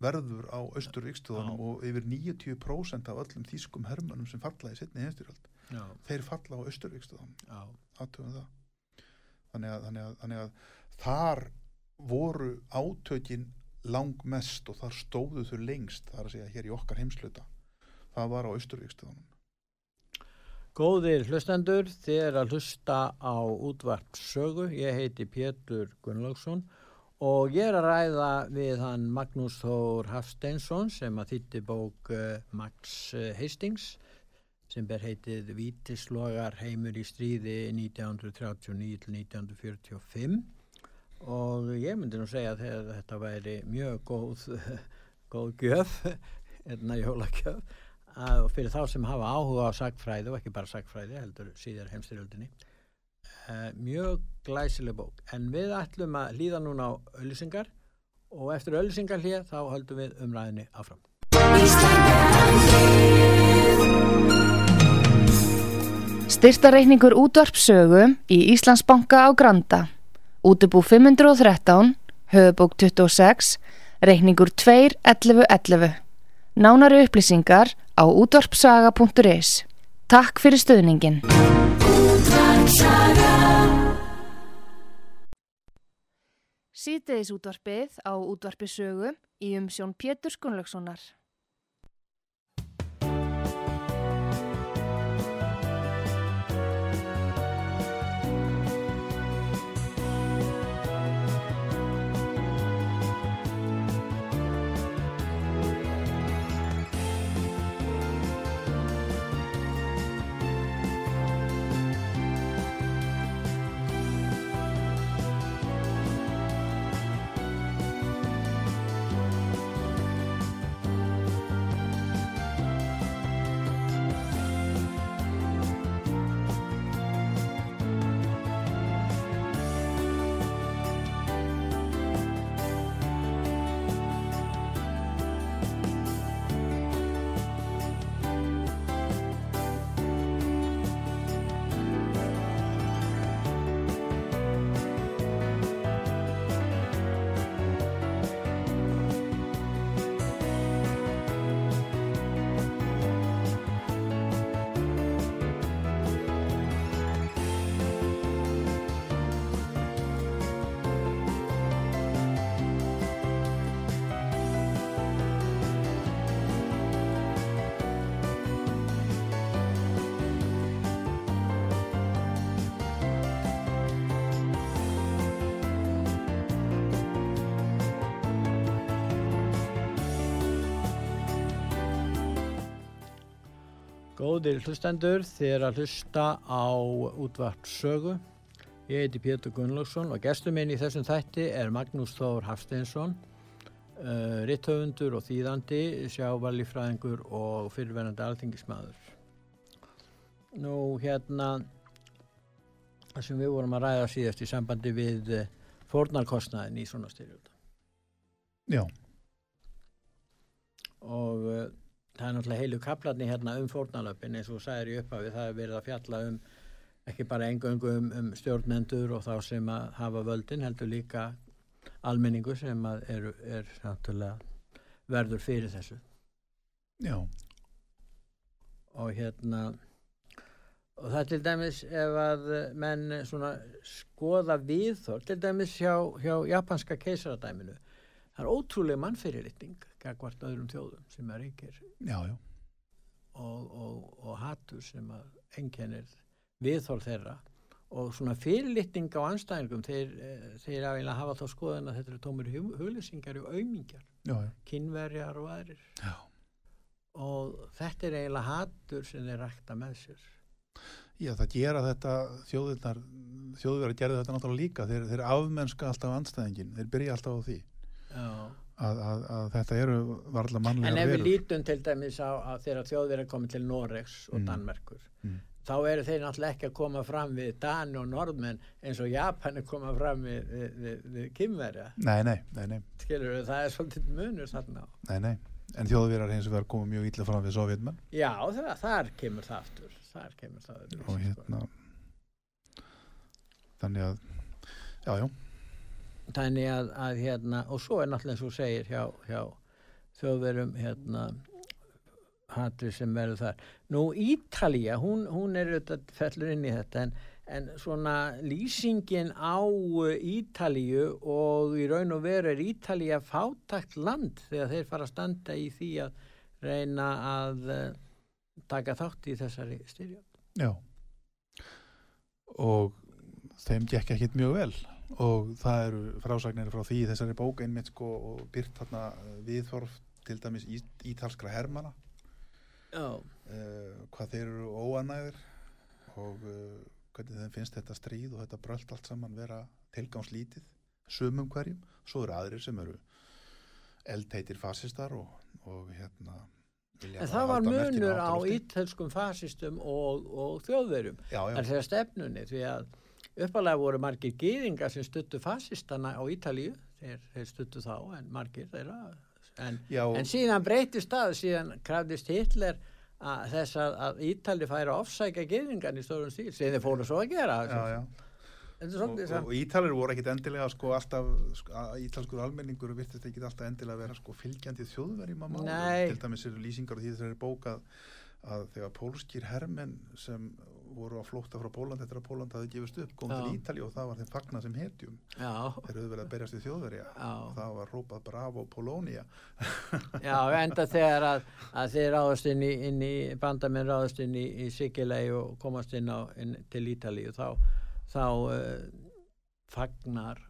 verður á austurríkstöðunum Já. og yfir 90% af öllum þýskum hermönum sem falla í setni Já, þeir falla á austurríkstöðunum já, aðtöfum það. Þannig að, þannig, að, þannig að þar voru átökin langmest og þar stóðu þau lengst þar að segja hér í okkar heimsluta það var á austurvíkstöðunum Góðir hlustendur, þið er að hlusta á útvarp sögu. Ég heiti Pétur Gunnlaugsson og ég er að ræða við hann Magnús Þór Hafsteinsson sem að þýtti bók uh, Max eh, Hastings sem ber heitið Vítislogar heimur í stríði 1939-1945 og ég myndi nú segja að þetta væri mjög góð, [LAUGHS] góð gjöf, [LAUGHS] hérna jólagjöf að fyrir þá sem hafa áhuga á sagfræði og ekki bara sagfræði heldur síðar heimstyrjöldinni uh, mjög glæsileg bók en við ætlum að líða núna á öllusingar og eftir öllusingar hlýja þá höldum við umræðinni áfram Styrtareikningur útvarpsögu í Íslandsbanka á Granda. Útubú 513, höfubók 26, reikningur 2.11.11. Nánari upplýsingar á útvarpsaga.is. Takk fyrir stöðningin. Sýteðis útvarpið á útvarpisögu í umsjón Pétur Skunlökssonar. Góðir hlustendur, þið er að hlusta á útvarp sögu. Ég heiti Pétur Gunnlaugsson og gestur minn í þessum þætti er Magnús Þór Hafsteinsson, uh, rittöfundur og þýðandi, sjávalífræðingur og fyrirverandi alþingismadur. Nú hérna, sem við vorum að ræða síðast í sambandi við uh, fórnarkostnaðin í svona styrjölda. Já, Og uh, það er náttúrulega heilu kaplarni hérna um fórnarlöpin eins og sæðir í upphafi, það er verið að fjalla um ekki bara engöngu um, um stjórnendur og þá sem að hafa völdin heldur líka almenningu sem að er, er náttúrulega verður fyrir þessu. Já, og hérna og það til dæmis ef að menn svona skoða viðþór til dæmis hjá, hjá japanska keisaradæminu það er ótrúlega mannfyrirlitning gagvart öðrum þjóðum sem er já, já, og, og, og hattur sem að einkennir viðþór þeirra. Og svona fyrirlitning á anstæðingum þeir, eh, þeir að hafa þá skoðan að þetta eru tómur huglesingar og já, kynverjar og aðrir. Já. og þetta er eiginlega hattur sem þeir rækta með sér. Já, það gera þetta þjóðverðar gerði þetta náttúrulega líka, þeir, þeir afmennska alltaf anstæðingin, þeir byrja alltaf á því. Að, að, að þetta eru varla En mannlega ef við lítum til dæmis á að þegar þjóðverðar komið til Noregs og Mm. Danmerkur Mm. þá eru þeir náttúrulega ekki að koma fram við Dan og Norðmenn eins og Japan er koma fram við, við, við, við kynverja Nei, nei, nei, nei, skilur það er svolítið munur þarna á. nei, nei, en þjóðverðar hins vegar komið mjög illa fram við sovjetmenn Já, það, þar kemur það aftur þar kemur það aftur og hérna. Þannig að, já, já, þannig að, að hérna og svo er náttúrulega eins og segir hjá, hjá þjóðverum hérna hattur sem verður þar. Nú Ítalía, hún, hún er auðvitað fellur inn í þetta en, en svona lýsingin á uh, Ítalíu og í raun og veru er Ítalía fátakt land þegar þeir fara að standa í því að reyna að uh, taka þátt í þessari styrjöld. Já. Og þeim gekk ekkit mjög vel og það eru frásagnir frá því þessari bók einmitt sko og byrt þarna eh, viðþorf til dæmis í, ítalskra hermana Já, uh, hvað þeir eru óanæðir og uh, hvernig þeim finnst þetta stríð og þetta brölt allt saman vera tilgangslítið sumum hverjum, svo eru aðrir sem eru eldheitir fasistar og, og hérna en það var munur á ítölskum fasistum og, og þjóðverjum. Já, já, er þeirra stefnunni því að uppalega voru margir gýðingar sem stuttu fasistana á Ítalíu þeir, þeir stuttu þá en margir þeirra en, en síðan breytist það síðan krafðist Hitler að þess að, að Ítali færi að ofsækja gýðingan í stórum stíl sem þeir fóru svo að gera já, já. Og, og, og ítalir voru ekkit endilega sko alltaf, sko, að ítalskur almenningur virtist ekki alltaf endilega vera sko fylgjandi þjóðverjum að Nei. til dæmis eru lýsingar á því þessari bók að, að þegar pólskir hermenn sem voru að flótta frá Póland eftir að Póland hafði gefist upp, kom til Ítali og það var þeim fagna sem hetjum, þeir höfðu verið að berjast í þjóðverja. Og það var rópað Bravo Polónia já, enda þegar að, að þeir ráðast inn í, í bandamenn ráðast inn í, í Sikilei og komast inn, á, inn til Ítalíu þá, þá uh, fagnar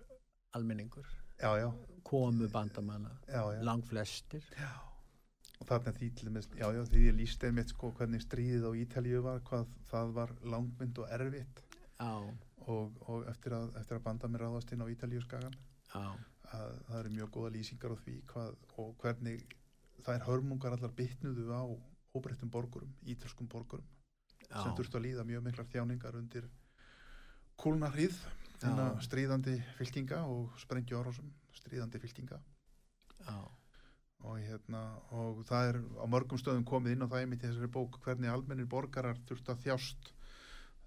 almenningur. Já, já, komu bandamanna langflestir. Já, og þarna því til dæmis, já, já, því ég líst einmitt sko hvernig stríðið á Ítalíu var, hvað það var langmynd og erfitt. Og, og eftir að, eftir að banda mér ráðast inn á Ítalíu skagan, það eru mjög góða lýsingar á því hvað, og hvernig þær hörmungar allar bytnuðu á óbreyttum borgurum, ítalskum borgurum sem já, þurftu að líða mjög miklar þjáningar undir Já. stríðandi fylkinga og sprengju árásum stríðandi fylkinga. Já, og, hérna, og það er á mörgum stöðum komið inn á það einmitt í þessari bók hvernig almennir borgarar þurft að þjást.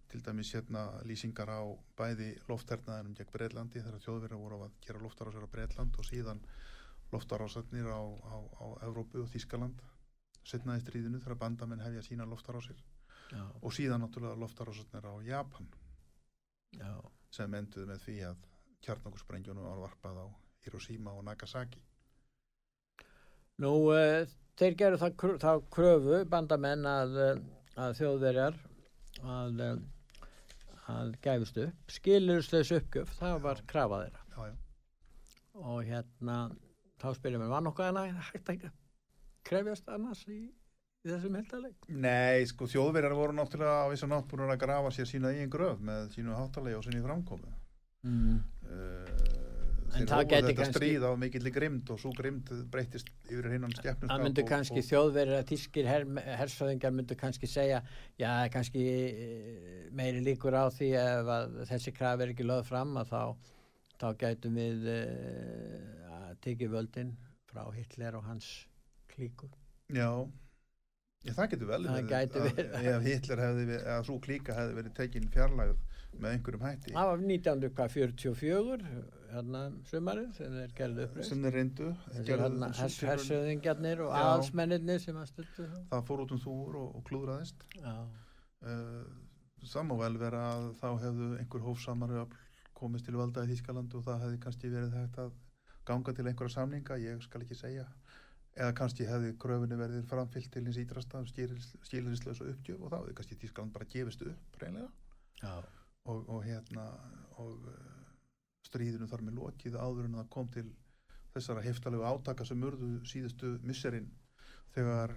Til dæmis hérna lýsingar á bæði lofthernaðinum gegn Breitlandi þegar þjóðverðar voru að gera loftarásar á Breitland og síðan loftarásarnir á, á, á Evrópu og Þískaland setnaði stríðinu þegar bandamenn hefja sína loftarásir já, og síðan náttúrulega loftarásarnir á Japan. Já, sem enduði með því að kjarnokkursprengjunum var varpað á Hiroshima og Nagasaki Nú, uh, þeir gerðu það, þá kröfu bandamenn að, uh, að þjóðverjar að, uh, að gæfust upp, skilurslaus uppgjöf, það var krafa þeirra já, já. og hérna þá spyrir mér, var nokkuð annað hægt að krefjast annars í í þessum heldaleg? Nei, sko, þjóðverjar voru náttúrulega á vissan nátt búin að grafa sér sína eigin gröf með sínu háttalegi og sinni framkomu. Mm. Uh, En það þetta kannski- stríð á mikilli grimd og svo grimd breytist yfir hinnan skepnum Það myndu kannski þjóðverið að tískir her, hersöðingar myndu kannski segja já, kannski eh, meiri líkur á því ef að þessi kraf er ekki lögð fram að þá, þá gætum við uh, að tekið völdin frá Hitler og hans klíku. Já, Já, það getur vel að- Hitler hefði, verið- eða svo klíka hefði verið tekin fjarlægð með einhverjum hætti. Það var 1944 hérna sumarið sem þeir gerðu uppreist. sem þeir reyndu hérna hersöðingjarnir og Já. aðalsmennirnir sem að stöldu það. fór út um þúr og, og klúðraðist uh, það má vel vera að þá hefðu einhver hófsamari komist til valda í Þískaland og það hefði kannski verið hægt að ganga til einhverja samninga, ég skal ekki segja eða kannski hefði kröfunni verið framfyllt til hins ídrasta skilirislösa uppgjöf og þá hefði kannski Þískaland bara gefist upp reynlega og, og hérna og uh, stríðinu þar með lokið áður en það kom til þessara heftalegu átaka sem urðu síðustu misserinn þegar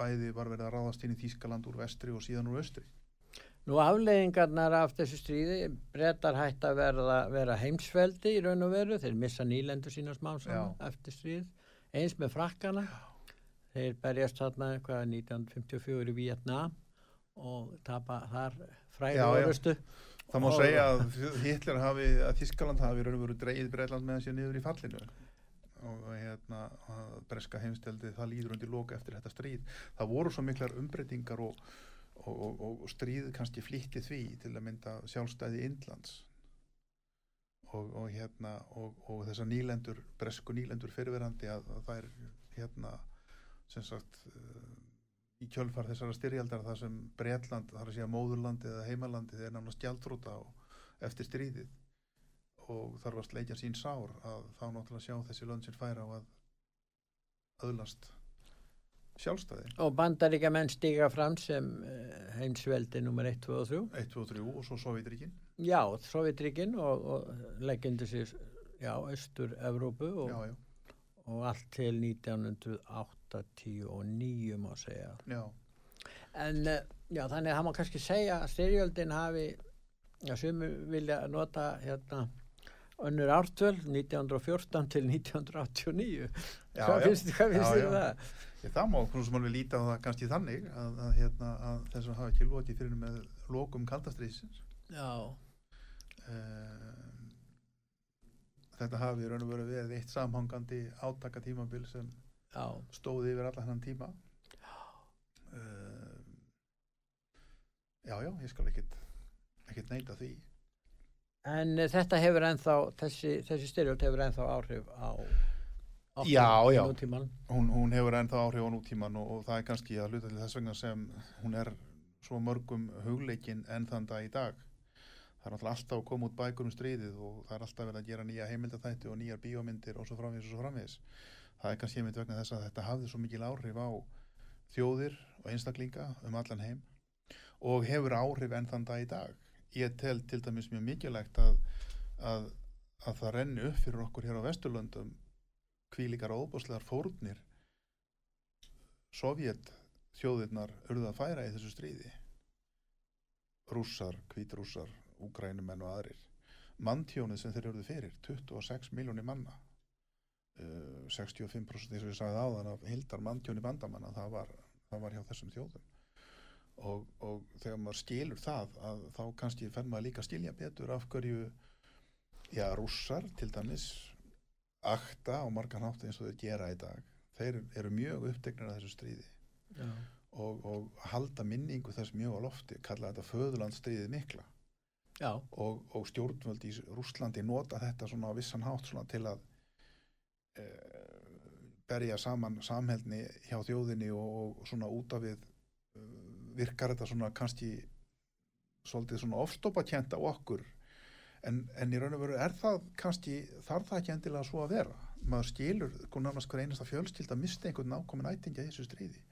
bæði var verið að ráðast inn í Þískaland úr vestri og síðan úr östri Nú afleiðingarnar af þessu stríði, brettar hætt að verða, vera heimsveldi í raun og veru, þeir missa nýlendur sína smá saman eftir stríð, eins með frakkana, þeir berjast þarna eitthvað 1954 í Vietnam og tapa þar fræði Já, já. Það má Og- segja að Hitler hafi, að Þískaland hafi raun og veru dreigið Breitland með sér niður í fallinu. Og hérna að breska heimsteldi það líður undir loka eftir þetta stríð. Það voru svo miklar umbreytingar og, og, og, og stríð kannski flýtti því til að mynda sjálfstæði Indlands. Og, og hérna og, og þessar nýlendur, bresku nýlendur fyrirverandi að, að það er hérna sem sagt í kjölfar þessara styrjaldar þar sem Breitland, þar að segja móðurlandi eða heimalandi þeir nánast gjaldróta eftir stríðið. Og þar var sleikja sín sár að þá náttúrulega sjá þessi lönd sem færa á að öðlast sjálfstæði. Og bandaríkja menn stiga fram sem eh, heimsveldi nummer 1, 2 og 3. 1, 2 og 3 og svo Sovjetríkin Já, Sovjetrikinn og, og leggjandi sér, já, Östur Evrópu og, já, já, og allt til 1989 má segja. já, En eh, já, þannig að það má kannski segja að styrjöldin hafi, já, sumi vilja nota hérna önnur ártöl 1914 til 1989. Já, hvað finnst, já. um það? Ég, það má sem alveg líta á það kannski þannig að, að, hérna, að þess að hafa ekki lokið fyrir með lokum kaldastriðsins Já, um, þetta hafi raun og verið eitt samhangandi átaka tímabil sem stóði yfir allan hann tíma. Um, já, já, ég skal ekkit ekkit neita því. En eh, þetta hefur ennþá, þessi, þessi styrjöld hefur ennþá áhrif á Já, já. hún, hún hefur ennþá áhrif á nútíman og, og það er kannski að hluta til þess vegna sem hún er svo mörgum hugleikin enn þann dag í dag. Það er alltaf að koma út bækur um stríðið og það er alltaf verið að gera nýja heimildathætti og nýjar bíómyndir og svo framvegis og svo framvegis það er kannski einmitt vegna þess að þetta hafði svo mikil áhrif á þjóðir og einstaklinga um allan heim og hefur áhrif enn þann dag í dag. Ég tel til dæmis mjög mikilvægt að, að, að það renni upp fyrir okkur hér á Vesturlöndum kvílíkar og óbúslegar fórnir Sovjet þjóðirnar urðu að færa í þessu stríði. Rússar, hvítrússar úgrænumenn og aðrir. Manntjónið sem þeir urðu fyrir 26 miljónir manna uh, 65% eins og ég sagði áðan af hildar manntjóni bandamanna það var, það var hjá þessum þjóðum. Og, og þegar maður skilur það að þá kannski fer maður líka að skilja betur af hverju já, rússar til dæmis akta á margan hátt eins og þeir gera í dag. Þeir eru mjög upptegnir af þessu stríði. Já. og, og halda minningu þess mjög á lofti kalla þetta föðurlandstríðið mikla. Og, og stjórnvöld í Rússlandi nota þetta svona á vissan hátt svona til að berja saman samheldni hjá þjóðinni og, og svona út af við e, virkar þetta svona kannski svolítið svona ofstopakent á okkur. En, en í raun og veru er það kannski, þarf það ekki endilega svo að vera? Maður skilur, sko nánast hver einasta fjölskyld að mista einhvern nákomin ætingja í þessu stríði.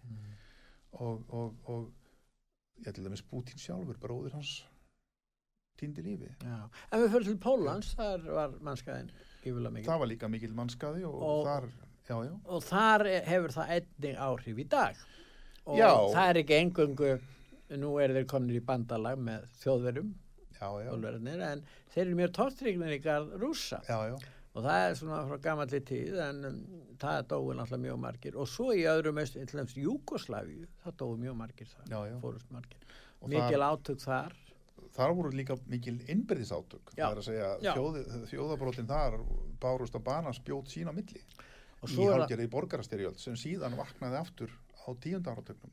Og, og, og ég til dæmis Putin sjálfur, bróðir hans týndi lífi. Já. En við fyrir til Pólans, þar var mikið. Það var líka mikil mannskaði og, Og- þar, já, já, Og þar hefur það einnig áhrif í dag. og Já. það er ekki engungu nú er þeir komin í bandalag með þjóðverðinir, en þeir eru mjög tortrygnir í garð já, og það er svona frá gamalli tíð en um, það dói náttúrulega mjög margir. Og svo í öðrum öst, til dæmis Júkoslavíu það dói mjög margir þar, já. fórust margir. Og mikil átök þar þar voru líka mikil innbyrðisátök. Það er að segja Já. þjóði, þjóðabrotin þar bárust á banan spjót sín á milli og í er, það- hálgerði borgarastyrjöld sem síðan vaknaði aftur á tíundáratögnum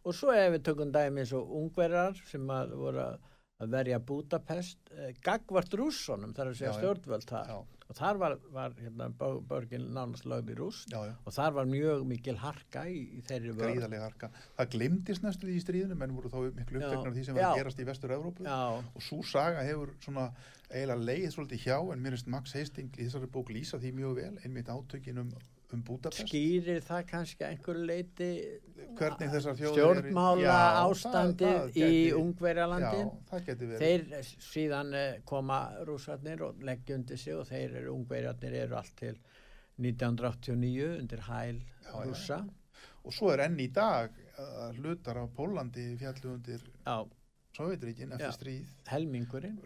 og svo ef við tökum dæmi eins og ungverjar sem að voru að verja Budapest eh, gagvart rússonum þar að segja stjórnvöld þar. Já, og þar var, var hérna, borgin nánast lögð í rúst. Já, já, og þar var mjög mikil harka í, í þeirri vörð gríðarlega harka. Það glimtist næstu því í stríðinu menn voru þá miklu af því sem var að gerast í vestur-Evrópu. Já, og svo saga hefur svona eiginlega leið svolítið hjá en mér finnst Max Hastings í þessari bók lýsa því mjög vel einmitt átökin um, Budapest? Skýrir það kannski að einhverju leiti hvernig þessar þjóðir stjórnmála Já, ástandið það í Ungverjalandin Já, það geti verið. Þeir eh, síðan eh, koma rússarnir og leggja undir sig og þeir eru ungverjarnir eru allt til 1989 undir hæl Já, já. rússa. og svo er enn í dag að hlutar af Pólandi fjallu undir já, Sovjetríkin eftir stríð helmingurinn.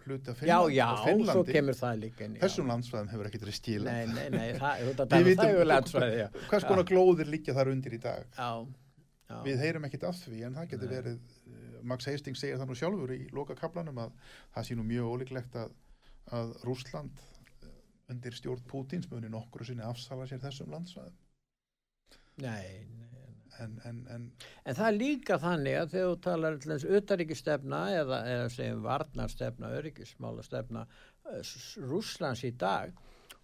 já, já, og svo kemur það líka inn þessum landsvæðum hefur ekkert verið skilað nei, nei, nei, [LAUGHS] það, það yfir landsvæði já. hvers konar glóðir liggja þar undir í dag? Já, já, við heyrum ekkert af því en það getur Nei. verið eh, Max Hastings segir það nú sjálfur í loka kaplanum að það sé nú mjög ólíklegt að, að Rússland eh, undir stjórn Pútins muni nokkru sinni afsala sér þessum landsvæðum. Nei, nei en, en, en En það er líka þannig að þegar þú talar utaríkistefna eða, eða segjum varnarstefna, öryggismálastefna Rússlands í dag,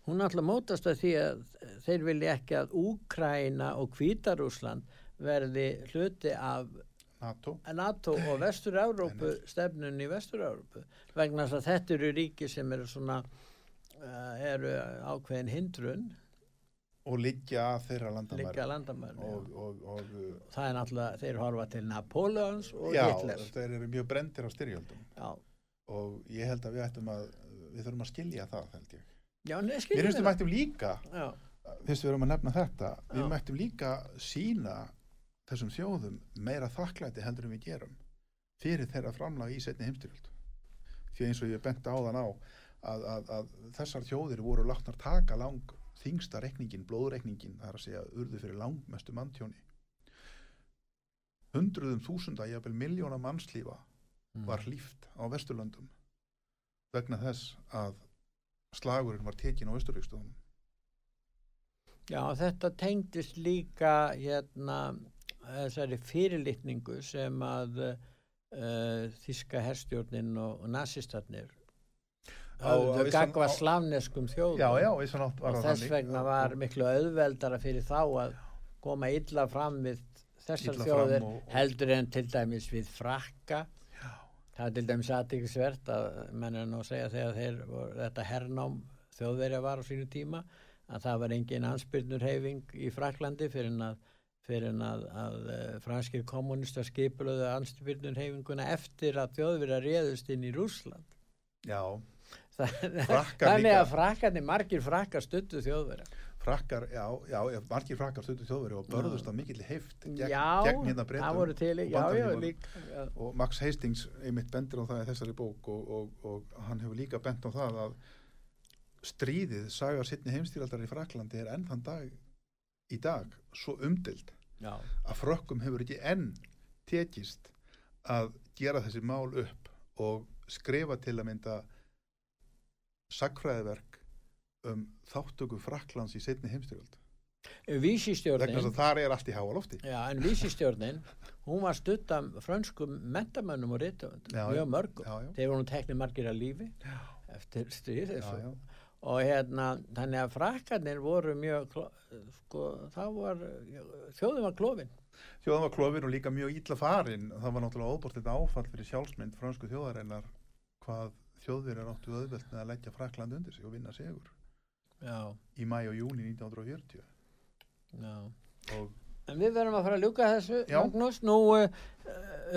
hún alltaf mótast að því að þeir vilja ekki að Úkraina og Hvítarússland verði hluti af NATO. NATO og Vestur-Európu stefnun í Vestur-Európu vegna þess að þetta eru ríki sem eru svona uh, eru ákveðin hindrun og liggja að þeirra landamæri og, og, og uh, það er náttúrulega, þeir horfa til Napoleons og já, Hitler. þeir eru mjög brendir á styrjöldum. Já, og ég held að við ættum að við þurfum að skilja það held ég. Já, skiljum finnst við mættum líka fyrst við erum að nefna þetta við Já. mættum líka sína þessum þjóðum meira þakklæti heldur en við gerum fyrir þeirra framlag í setni heimstyrjöld því eins og ég bent áðan á að, að, að þessar þjóðir voru látnar taka lang þingsta rekningin, blóðrekningin það er að segja urðu fyrir langmestu manntjóni hundruðum þúsunda, jafnvel miljóna mannslífa Mm. var hlýft á Vesturlöndum vegna þess að slagurinn var tekin á Östurvíkstöðunum já, þetta tengdist líka hérna þessari fyrirlitningu sem að uh, þíska herstjórnin og, og nazistarnir höfðu gagva slavneskum þjóðum. Já, já, og það þess vegna var miklu auðveldara fyrir þá að koma illa fram við þessar Illa þjóðir og- og- heldur en til dæmis við frakka. Já. það er til dæmis aðtíkisvert að menn er nú að segja þegar þeir þetta hernám þjóðverja var á sínu tíma að það var engin anspyrnurheyfing í Fraklandi fyrir en að, að, að uh, franskir kommunistar skipulöðu anspyrnurheyfinguna eftir að þjóðverja réðust inn í Rússland. Já, þannig að frakkarnir margir frakkar stuttu þjóðverja. Frakkar, já, já, margir frakkar stundu þjóðveri og börðust á mikill heift gegn, gegn hérna breytum já, og Max Hastings einmitt bendir á það í þessari bók og, og, og hann hefur líka bent á það að stríðið sagar sittni heimstýraldar í Fraklandi er enn þann dag í dag svo umdild Já. að frökkum hefur ekki enn tekist að gera þessi mál upp og skrifa til að mynda sakfræðiverk um þáttöku Fraklands í setni heimstyrjöld vegna að þar er allt í háa lofti. Já, en vísistjórnin hún var stutt af frönskum mentamönnum og rítöfund Já, mjög mörgum. Voru nú teknir margir að lífi Já. eftir stríð og hérna þannig að frakkarnir voru mjög sko, það var þjóðin var klófin þjóðan var klofin og líka mjög ítla farin. Það var náttúrulega óbort þetta áfall fyrir sjálfsmynd fransku þjóðarinnar hvað þjóðverjar áttu auðvelt með að leggja Frakland undir sig og vinna sigur já, í mæ og júni 1940 já og En við verðum að fara að ljúka þessu, Já. Magnús, nú uh,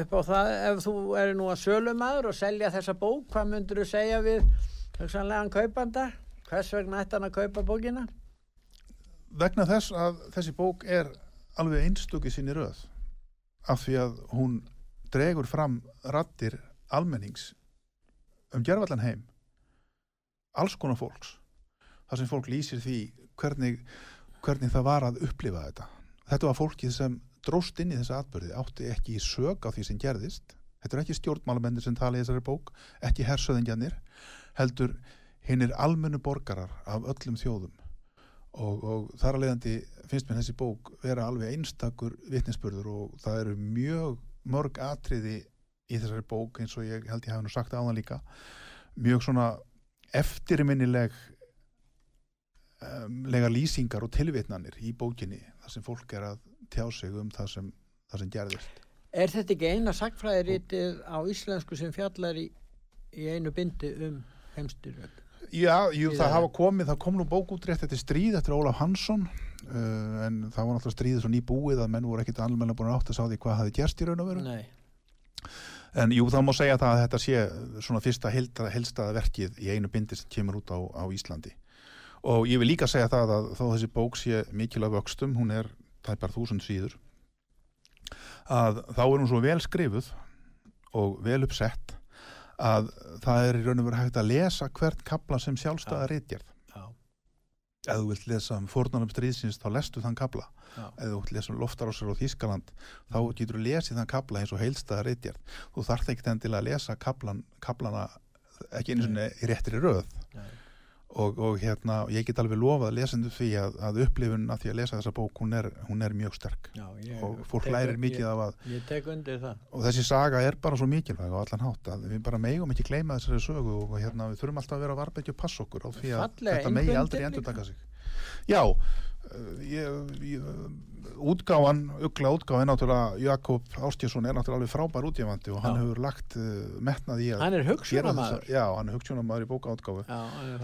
upp á það, ef þú er nú að sölumæður og selja þessa bók, hvað myndur þú segja við hugsanlegan kaupanda? Hvers vegna ætti hann að kaupa bókina? vegna þess að þessi bók er alveg einstöki sinni röð af því að hún dregur fram rattir almennings um gerfallan heim. Alls konar fólks. Þar sem fólk lýsir því hvernig, hvernig það var að upplifa þetta. Þetta var fólkið sem dróst inn í þessa atbyrði átti ekki í sög á því sem gerðist. Þetta er ekki stjórnmálamendir sem tala í þessari bók ekki hersöðingjanir heldur hinn er almennu borgarar af öllum þjóðum. Og, og þar að leiðandi finnst mér þessi bók vera alveg einstakur vitninsbörður og það eru mjög mörg atriði í þessari bók eins og ég held ég hafi nú sagt áðan líka mjög svona eftirminnileg um, lega lýsingar og tilvitnanir í bókinni þar sem fólk er að tjá sig um það sem, það sem gerðist Er þetta ekki eina sagfræðirítið á íslensku sem fjallar í, í einu bindi um heimstyrjöld? Já, jú, það það. hafa komið, það kom nú bók út rétt eftir stríð eftir Ólaf Hansson uh, en það var náttúrulega stríðið svo nýbúið að menn voru ekkit almenna búin að átt að sá því hvað hafi gerst í raun og veru Nei. En jú, það má segja það að þetta sé svona fyrsta heilstaða verkið í einu bindi sem kemur út á, á Íslandi og ég vil líka segja það að þó þessi bók sé mikilvæg vöxtum, hún er tæpar þúsund síður að þá er hún svo vel skrifuð og vel uppsett að það er í raun og veru hægt að lesa hvert kapla sem sjálfstæða rítjarð Já. Ef þú vilt lesa um fórnarnum stríðsins þá lestu þann kapla Já. ef þú vilt lesa um loftarásar á Þískaland þá getur þú lesið þann kapla eins og heilstæða rítjarð þú þarft ekki endilega að lesa kaplan, kaplana ekki einu sinni í réttri röð Nei. Og, og hérna, ég get alveg lofað lesendu því að, að upplifun að því að lesa þessa bók hún er, hún er mjög sterk. Já, ég, og fólk lærir mikið ég, af að Ég tek undir það. og þessi saga er bara svo mikilvæg á allan hátt að við bara megum ekki gleyma þessari sögu og hérna við þurfum alltaf að vera varbeggju og passa okkur á því að Fallega þetta megi aldrei endur taka sig. Já ég, ég, útgáfan ugla útgáfan náttúrulega Jakob Ástjesson er náttúrulega alveg frábær útgefandi og hann Já. hefur lagt uh, metnað í að Hann er þessa- já, hann er hugsunamaður í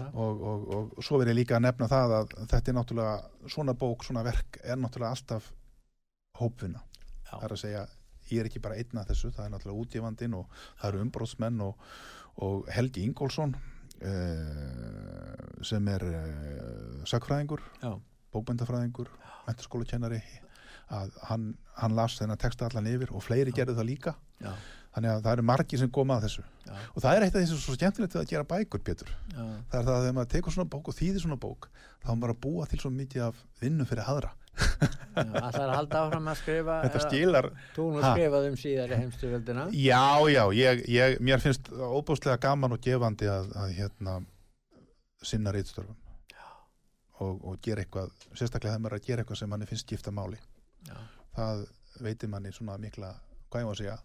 það. og, og, og, og svo verið líka að nefna það að þetta er náttúrulega svona bók, svona verk er náttúrulega alltaf hópvinna það er að segja, ég er ekki bara einn að þessu það er náttúrulega útgefandinn og það eru umbróðsmenn og, og Helgi Ingólfsson uh, sem er uh, sagfræðingur Já. Bókbendafræðingur, menturskólakennari að hann, hann las þennan texta allan yfir og fleiri gerðu það líka Já. þannig að það eru margir sem koma að þessu Já. og það er eitt af því sem er svo skemmtilegt við að gera bækur, Pétur Já. það er það að þegar maður tekur svona bók og þýðir svona bók þá er maður að búa til svo mikið af vinnu fyrir aðra Það er að halda áfram að skrifa. þetta skilar Þú nú Ha? skrifað um síðari heimstyrjöldina. já, já, ég, ég, mér finnst óbúslega gaman og gefandi að, að hérna sinna reytstörfum og, og gera eitthvað sérstaklega þegar maður er að gera eitthvað sem manni finnst skipta máli Já. það veitir manni svona mikla hvað ég var að segja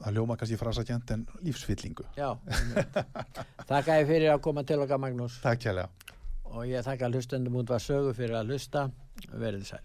það ljóma kannski frasakjent en lífsfyllingu Já. [LAUGHS] Þakka ég fyrir að koma til okkar Magnús Takk kjærlega og ég þakka hlustendum út var sögu fyrir að hlusta. Verið sæl.